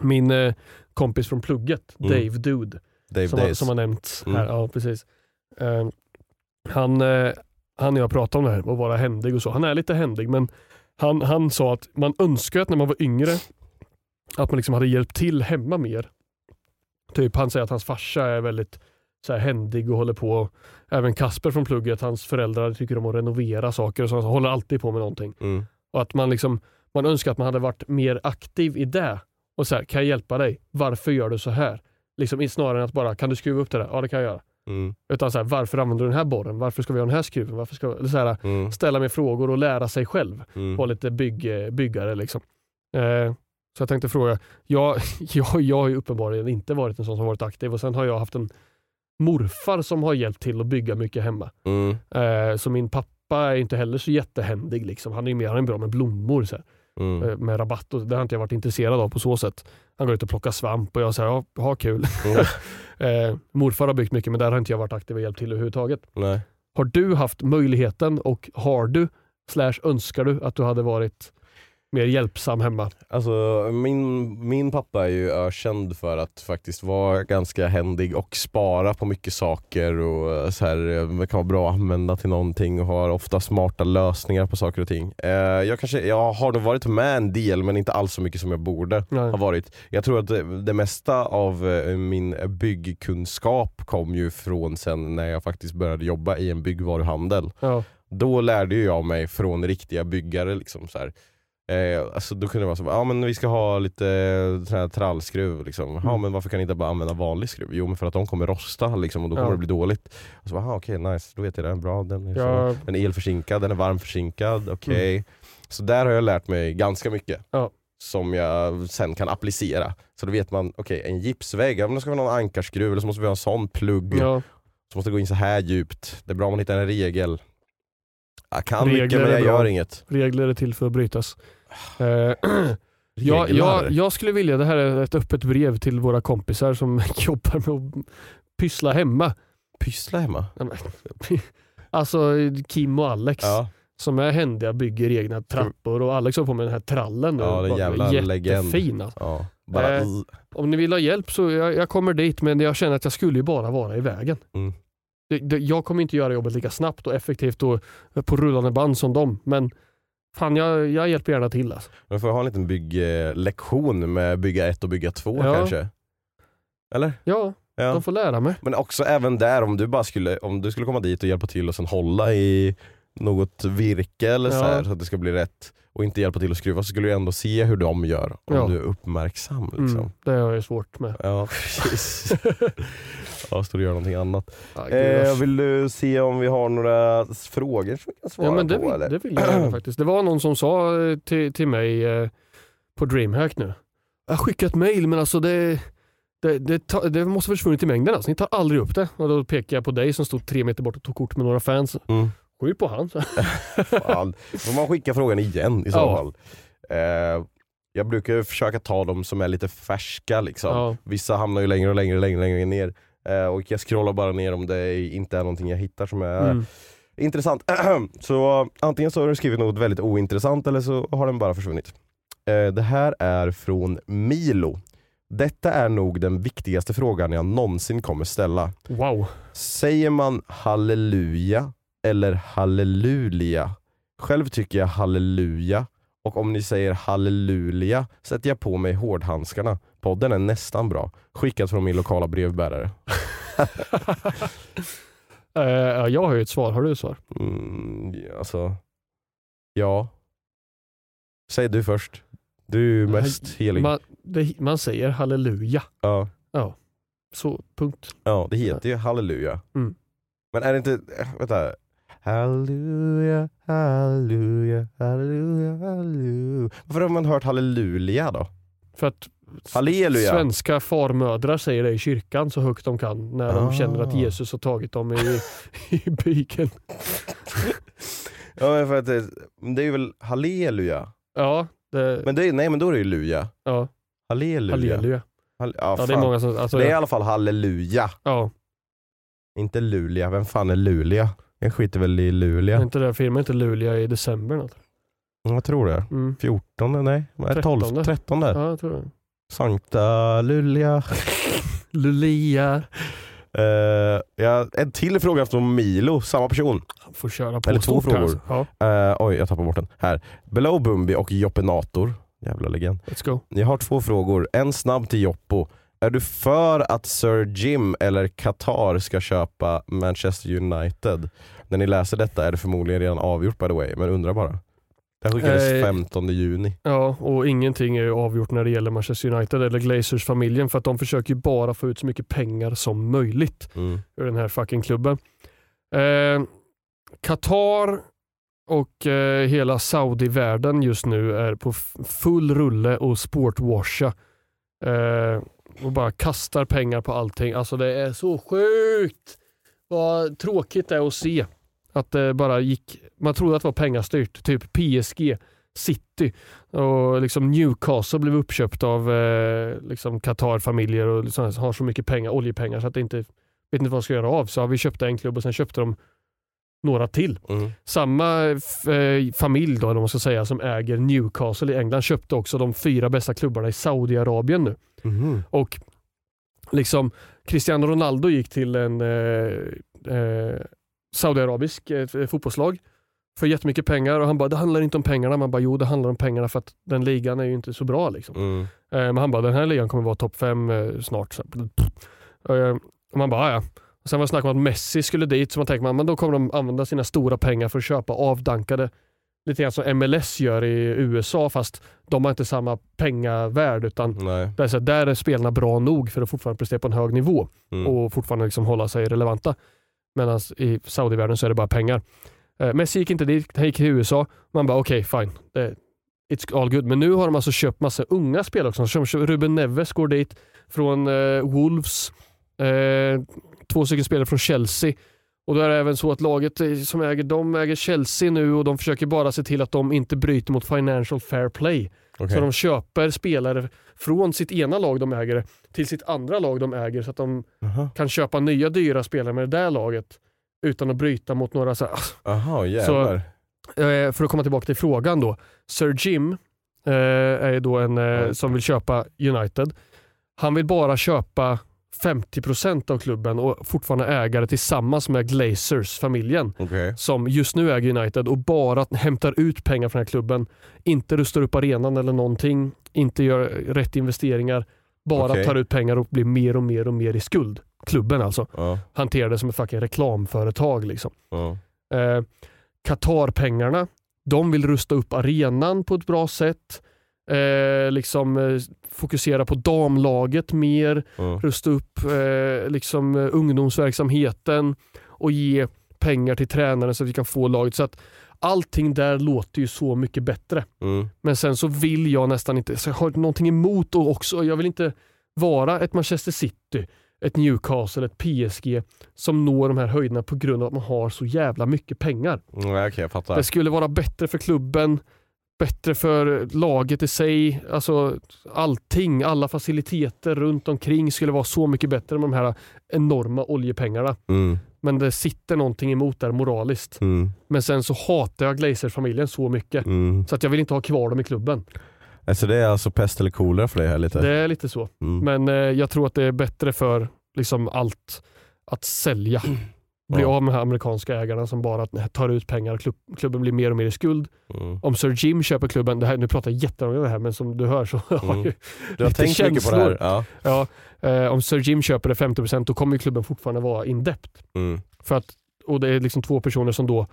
min eh, kompis från plugget, Mm. Dave Dude, Dave som, har, som har nämnts Mm. här. Ja, precis. Eh, han, eh, han och jag pratade om det här och vara händig och så. Han är lite händig men han, han sa att man önskar att när man var yngre att man liksom hade hjälpt till hemma mer. Typ han säger att hans farsa är väldigt så här, händig och håller på. Även Kasper från plugget, hans föräldrar tycker om att renovera saker och så. Han håller alltid på med någonting. Mm. Och att man liksom man önskar att man hade varit mer aktiv i det. Och så här, kan jag hjälpa dig? Varför gör du så här? Liksom, snarare än att bara, kan du skruva upp det där? Ja det kan jag göra. Mm. Utan så här, varför använder du den här borren? Varför ska vi ha den här skruven? Varför ska vi? Så här, Mm. ställa mig frågor och lära sig själv. Mm. Vara lite bygg, byggare liksom. Eh, så jag tänkte fråga, jag, *laughs* jag, jag har ju uppenbarligen inte varit en sån som varit aktiv och sen har jag haft en morfar som har hjälpt till att bygga mycket hemma. Mm. Eh, så min pappa är inte heller så jättehändig. Liksom. Han är ju mer han är bra med blommor. Så här Mm. eh, med rabatt och det har inte jag varit intresserad av på så sätt. Han går ut och plockar svamp och jag säger ja, ha kul. Mm. *laughs* eh, morfar har byggt mycket men där har inte jag varit aktiv och hjälpt till överhuvudtaget. Nej. Har du haft möjligheten och har du, slash önskar du att du hade varit mer hjälpsam hemma? Alltså min, min pappa är ju ökänd för att faktiskt vara ganska händig och spara på mycket saker och eh, så här, eh, kan vara bra att använda till någonting och har ofta smarta lösningar på saker och ting. Eh, jag, kanske, jag har nog varit med en del men inte alls så mycket som jag borde Nej. ha varit. Jag tror att det, det mesta av eh, min byggkunskap kom ju från sen när jag faktiskt började jobba i en byggvaruhandel Ja, då lärde jag mig från riktiga byggare. Liksom, så här. Eh, alltså, då kunde det vara så ja men vi ska ha lite eh, sån här trallskruv. Liksom. Ja, Mm. men varför kan ni inte bara använda vanlig skruv? Jo men för att de kommer rosta liksom, och då kommer Ja. det bli dåligt. Och så, aha, okej nice, då vet jag det. Bra, den är, Ja. så, den är elförsinkad, den är varmförsinkad, okej. Så där har jag lärt mig ganska mycket. Ja. Som jag sen kan applicera. Så då vet man, okej en gipsvägg, ja, men då ska vi ha någon ankarskruv eller så måste vi ha en sån plugg. ja. Så måste det gå in så här djupt. Det är bra om man hittar en regel. Jag kan Regler mycket men jag gör inget. Regler är till för att brytas. Eh, *clears throat* jag, jag, jag skulle vilja, det här är ett öppet brev till våra kompisar som *laughs* jobbar med att pyssla hemma. Pyssla hemma. *laughs* Alltså Kim och Alex Ja. som är händiga, bygger egna trappor och Alex har på med den här trallen. nu. Ja, Bara jävla. Jättefin alltså. ja. Bara, Eh. Om ni vill ha hjälp så jag, jag kommer dit men jag känner att jag skulle ju bara vara i vägen. Mm. Jag kommer inte göra jobbet lika snabbt och effektivt och på rullande band som dem men fan jag, jag hjälper gärna till alltså. Men får ha en liten bygglektion med bygga ett och bygga två Ja. kanske? Eller? Ja, Ja. de får lära mig. Men också även där, om du bara skulle, om du skulle komma dit och hjälpa till och sen hålla i något virke eller så, Ja. här, så att det ska bli rätt och inte hjälpa till att skruva så skulle du ändå se hur de gör om Ja. du är uppmärksam. Liksom. Mm, det har jag svårt med. Ja *laughs* precis. *laughs* ja, står och gör någonting annat. Ja, Eh, vill du se om vi har några frågor som vi kan svara ja, men det, på? vill, eller? det vill jag gärna faktiskt. Det var någon som sa eh, till, till mig eh, på DreamHack nu. Jag har skickat mail men alltså det, det, det, ta, det måste ha försvunnit i mängden. Alltså. Ni tar aldrig upp det. Och då pekar jag på dig som stod tre meter bort och tog kort med några fans. Mm. Skyll på han. *laughs* Fan. får man skicka frågan igen i så Ja. fall. Eh, jag brukar försöka ta de som är lite färska. Liksom. Ja. Vissa hamnar ju längre och längre, längre, längre ner. Eh, och jag scrollar bara ner om det inte är någonting jag hittar som är Mm. intressant. *clears throat* så antingen så har du skrivit något väldigt ointressant eller så har den bara försvunnit. Eh, det här är från Milo Detta är nog den viktigaste frågan jag någonsin kommer ställa. Wow. Säger man halleluja eller halleluja? Själv tycker jag halleluja och om ni säger halleluja sätter jag på mig hårdhandskarna. Podden är nästan bra. Skickat från min lokala brevbärare. *laughs* Eh, ja, jag har ju ett svar. Har du ett svar? Mm, alltså, ja. Säg du först. Du är mest helig. Man, det, man säger halleluja. Ja. Så, punkt. ja, det heter ju halleluja. Mm. Men är det inte, äh, vänta. Halleluja, halleluja, halleluja, halleluja. Varför har man hört halleluja då? För att Halleluja. svenska farmödrar säger det i kyrkan så högt de kan när de Ah. känner att Jesus har tagit dem i, i byken. *laughs* Ja, men för att det, det är väl halleluja? Ja, det, Men det, är- nej men då är det ju luja. ja Halleluja. halleluja. Halle- ja, Ja, det är många som... Alltså, det är i alla fall halleluja. ja, Inte Luleå. Vem fan är Luleå? Jag skiter väl i är Luleå. inte det firman inte Luleå i december? Något? Jag tror det. Mm. 14, nej? Vad är det? 12, 13. 13. Ja, jag tror det. Sankta Luleå. *laughs* Lulia. Uh, ja, en till fråga från Milo, samma person. Får köra på Eller två frågor. alltså. Ja, Eh, oj, jag tappade bort den. Här. Below Bumbi och Joppenator. Jävla legend. let's go. Jag har två frågor. En snabb till Joppo. Är du för att Sir Jim eller Qatar ska köpa Manchester United? När ni läser detta är det förmodligen redan avgjort by the way, men undrar bara. Det skickades Eh, 15 juni. Ja, och ingenting är avgjort när det gäller Manchester United eller Glazers-familjen för att de försöker ju bara få ut så mycket pengar som möjligt Mm. ur den här fucking klubben. Eh, Qatar och eh, hela Saudi-världen just nu är på full rulle och sportwasha. Eh, och bara kastar pengar på allting. Alltså det är så sjukt vad tråkigt det är att se. Att det bara gick, man trodde att det var pengastyrt. Typ PSG, City och liksom Newcastle blev uppköpt av eh, liksom Qatar-familjer och liksom har så mycket pengar, oljepengar så att det inte vet inte vad de ska göra av. Så har vi köpt en klubb och sen köpte de några till. Mm. Samma eh, familj då, vad man ska säga, som äger Newcastle i England köpte också de fyra bästa klubbarna i Saudiarabien nu. Mhm. Och liksom Cristiano Ronaldo gick till en eh, eh, saudiarabisk eh, fotbollslag för jättemycket pengar och han bara, det handlar inte om pengarna. Man bara, jo det handlar om pengarna för att den ligan är ju inte så bra. Liksom. Mm. Eh, men han bara, den här ligan kommer vara topp fem eh, snart. Så, eh, och man bara, "Ah, ja. Och sen var det snack om att Messi skulle dit, så man tänker man, men då kommer de använda sina stora pengar för att köpa avdankade, lite grann som MLS gör i USA, fast de har inte samma pengavärde utan Nej. där, är så där är spelarna bra nog för att fortfarande prestera på en hög nivå Mm. och fortfarande liksom hålla sig relevanta. Medan i Saudi-världen så är det bara pengar. Eh, Messi gick inte dit, han gick till USA. Man bara okej, fine. Det, it's all good. Men nu har de alltså köpt massa unga spelare också. Som Ruben Neves går dit från eh, Wolves. Eh, två stycken spelare från Chelsea. Och då är det även så att laget eh, som äger dem äger Chelsea nu och de försöker bara se till att de inte bryter mot financial fair play. Okej. Så de köper spelare från sitt ena lag de äger till sitt andra lag de äger så att de Aha. kan köpa nya dyra spelare med det där laget utan att bryta mot några så här, Aha, jävlar. Eh, för att komma tillbaka till frågan då. Sir Jim eh, är då en eh, som vill köpa United. Han vill bara köpa 50% av klubben och fortfarande ägare tillsammans med Glazers-familjen Okej. som just nu äger United och bara hämtar ut pengar från den här klubben. Inte rustar upp arenan eller någonting, inte gör rätt investeringar. Bara Okej. tar ut pengar och blir mer och mer och mer i skuld. Klubben alltså. Ja. Hanterar det som ett fucking reklamföretag. Liksom. Ja. Eh, Qatar-pengarna, de vill rusta upp arenan på ett bra sätt. Eh, liksom eh, fokusera på damlaget mer, Ja. rusta upp eh, liksom, eh, ungdomsverksamheten och ge pengar till tränaren så att vi kan få laget. Så att allting där låter ju så mycket bättre. Mm. Men sen så vill jag nästan inte, så jag har någonting emot och också, jag vill inte vara ett Manchester City, ett Newcastle, ett PSG som når de här höjderna på grund av att man har så jävla mycket pengar. Jag fattar. Det skulle vara bättre för klubben, bättre för laget i sig. Alltså allting, alla faciliteter runt omkring skulle vara så mycket bättre med de här enorma oljepengarna. Mm. Men det sitter någonting emot där moraliskt. Mm. Men sen så hatar jag Glazer-familjen så mycket Mm. så att jag vill inte ha kvar dem i klubben. Alltså det är alltså pest eller kolera för dig här lite? Det är lite så. Mm. Men eh, jag tror att det är bättre för liksom allt att sälja. Bli Ja. av med de här amerikanska ägarna som bara tar ut pengar och klubb, klubben blir mer och mer i skuld. Mm. Om Sir Jim köper klubben, det här, nu pratar jag jättelångt om det här men som du hör så *laughs* har Mm. jag Du har lite tänkt mycket på det här? känslor. Ja. Ja, eh, om Sir Jim köper det 50% då kommer klubben fortfarande vara in debt. Mm. För att, och det är liksom två personer som då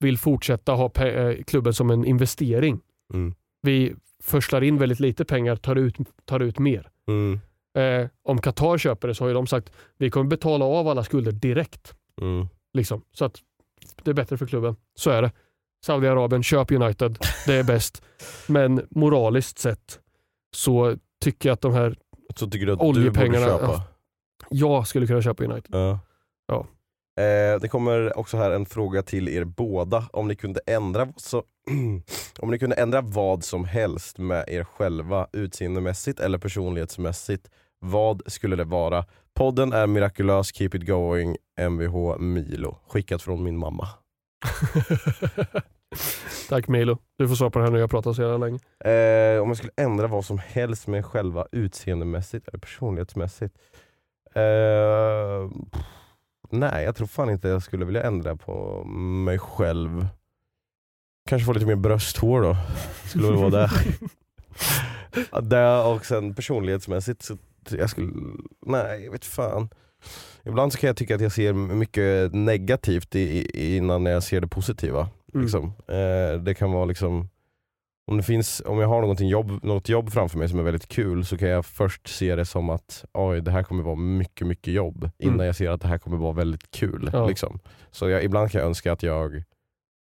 vill fortsätta ha pe- eh, klubben som en investering. Mm. Vi förslar in väldigt lite pengar, tar ut, tar ut mer. Mm. Eh, om Qatar köper det så har de sagt vi kommer betala av alla skulder direkt. Mm. Liksom. Så att det är bättre för klubben. Så är det. Saudiarabien, köp United. Det är bäst. *laughs* Men moraliskt sett så tycker jag att de här, Så tycker du att Oljepengarna, du borde köpa? ja. jag skulle kunna köpa United. Ja. Ja. Eh, det kommer också här en fråga till er båda. Om ni kunde ändra, så, *clears throat* om ni kunde ändra vad som helst med er själva utseendemässigt eller personlighetsmässigt, vad skulle det vara? Podden är mirakulös, keep it going, Mvh Milo. Skickat från min mamma. *laughs* Tack Milo. Du får svara på det här nu, jag pratar så jävla länge. Eh, om jag skulle ändra vad som helst med själva utseendemässigt eller personlighetsmässigt. Eh, pff, nej, jag tror fan inte jag skulle vilja ändra på mig själv. Kanske få lite mer brösthår då. Skulle väl vara. *laughs* Ja, det och sen personlighetsmässigt så jag skulle, nej jag vet fan. Ibland så kan jag tycka att jag ser mycket negativt i, innan jag ser det positiva. Mm. Liksom. Eh, det kan vara liksom om, det finns, om jag har någonting jobb, något jobb framför mig som är väldigt kul så kan jag först se det som att oj, det här kommer vara mycket, mycket jobb innan Mm. jag ser att det här kommer vara väldigt kul. Ja. Liksom. Så jag, ibland kan jag önska att jag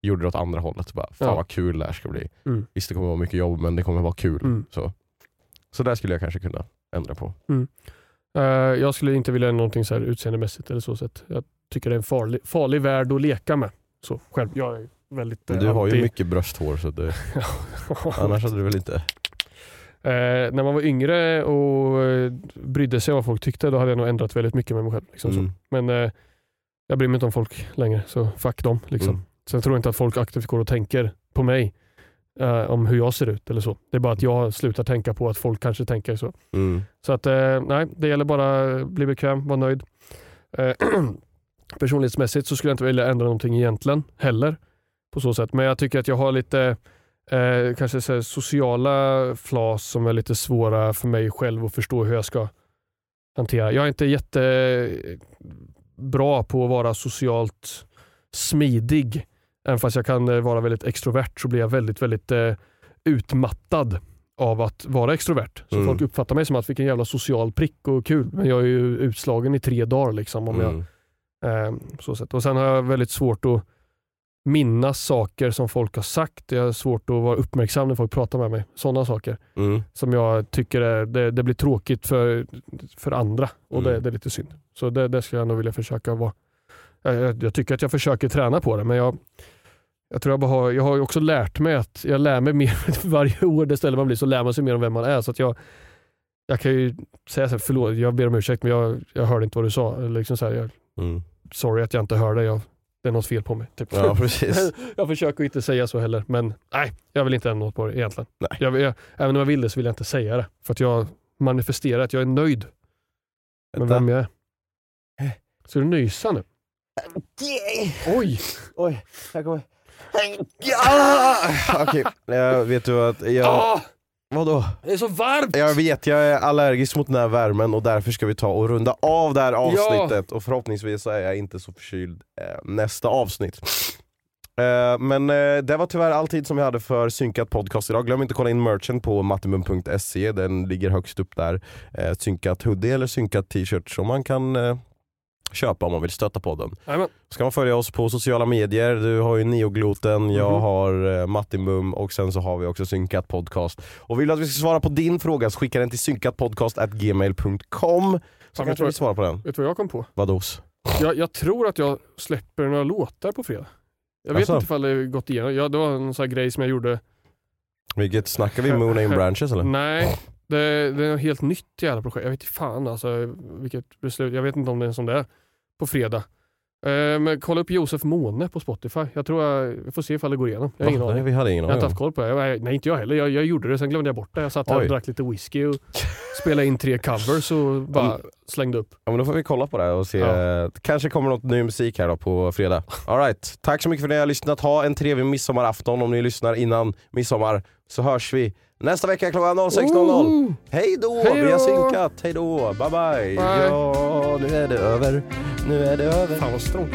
gjorde det åt andra hållet. Bara, Fan Ja. vad kul det här ska bli. Mm. Visst det kommer vara mycket jobb men det kommer vara kul. Mm. Så. så där skulle jag kanske kunna ändra på. Eh, jag skulle inte vilja göra någonting så här utseendemässigt eller så sätt. Jag tycker det är en farlig, farlig värld att leka med. Så själv, jag är väldigt eh, du har ju anti- mycket brösthår så det, *laughs* annars hade du väl inte... Eh, när man var yngre och brydde sig om vad folk tyckte, då hade jag nog ändrat väldigt mycket med mig själv. Liksom Mm. Men eh, jag bryr mig inte om folk längre, så fuck dem. Liksom. Mm. Sen tror jag inte att folk aktivt går och tänker på mig eh, om hur jag ser ut eller så. Det är bara att jag slutar tänka på att folk kanske tänker så. Mm. Så att eh, nej, det gäller bara att bli bekväm, vara nöjd. Eh, *clears throat* personlighetsmässigt så skulle jag inte vilja ändra någonting egentligen heller. På så sätt. Men jag tycker att jag har lite eh, kanske så sociala flas som är lite svåra för mig själv att förstå hur jag ska hantera. Jag är inte jättebra på att vara socialt smidig. Även fast jag kan eh, vara väldigt extrovert så blir jag väldigt, väldigt eh, utmattad av att vara extrovert. Så Mm. folk uppfattar mig som att vilken jävla social prick och kul. Men jag är ju utslagen i tre dagar. Liksom, om jag, Mm. eh, så sätt. Och Sen har jag väldigt svårt att minnas saker som folk har sagt. Jag har svårt att vara uppmärksam när folk pratar med mig. Sådana saker Mm. som jag tycker är, det, det blir tråkigt för, för andra och det, Mm. det är lite synd. Så det, det ska jag nog vilja försöka vara. Jag, jag, jag tycker att jag försöker träna på det men jag, jag tror jag bara har, jag har också lärt mig att jag lär mig mer *laughs* varje år desto äldre man blir så lär man sig mer om vem man är. Så att jag, jag kan ju säga så här, förlåt, jag ber om ursäkt men jag, jag hörde inte vad du sa. Liksom så här, jag, Mm. sorry att jag inte hörde, jag, det är något fel på mig. Typ. Ja *laughs* precis. jag försöker inte säga så heller, men nej, jag vill inte ändra något på det egentligen. Nej. Jag, jag, även om jag vill det så vill jag inte säga det. För att jag manifesterar att jag är nöjd med Vänta. vem jag är. Ska du nysa nu? Oj! Oj, här kommer... Ja! Okej, jag vet du att jag... Ah, Vadå? det är så varmt! Jag vet, jag är allergisk mot den här värmen och därför ska vi ta och runda av det här avsnittet och förhoppningsvis så är jag inte så förkyld eh, nästa avsnitt. Eh, men eh, det var tyvärr all tid som vi hade för synkat podcast idag. Glöm inte att kolla in merchen på mattimum.se, den ligger högst upp där. Eh, synkat hoodie eller synkat t-shirt som man kan eh, köpa om man vill stötta podden. Jajamän. Ska man följa oss på sociala medier, du har ju Neogloten, jag Mhm. har eh, Mattimum och sen så har vi också Synkat Podcast. Och vill du att vi ska svara på din fråga så skicka den till synkatpodcast.gmail.com så kanske vi svarar på den. Vet du vad jag kom på? Vadås? Jag, jag tror att jag släpper några låtar på fredag. Jag vet Asså? inte ifall det gått igenom. Ja, det var en sån här grej som jag gjorde. Vilket, snackar vi Moon Aim Branches eller? Nej, det, det är ett helt nytt jävla projekt. Jag vet inte fan alltså vilket beslut. Jag vet inte om det är som det är på fredag. Eh, men kolla upp Josef Måne på Spotify. Jag tror jag, jag får se ifall det går igenom. Jag har ingen Va? Nej, aning. vi hade ingen Jag har inte aning. haft koll på det. Jag, nej, inte jag heller. Jag, jag gjorde det, sen glömde jag bort det. Jag satt här Oj. och drack lite whisky och spelade in tre covers och bara slängde upp. Ja, men då får vi kolla på det och se. Ja. Kanske kommer något ny musik här då på fredag. All right. Tack så mycket för att ni har lyssnat. Ha en trevlig midsommarafton om ni lyssnar innan midsommar. Så hörs vi nästa vecka klockan 06.00. Hej då! Vi har synkat. Hej då! Bye bye! Bye. Ja, nu är det över. Nu är det över. Fan vad strångt.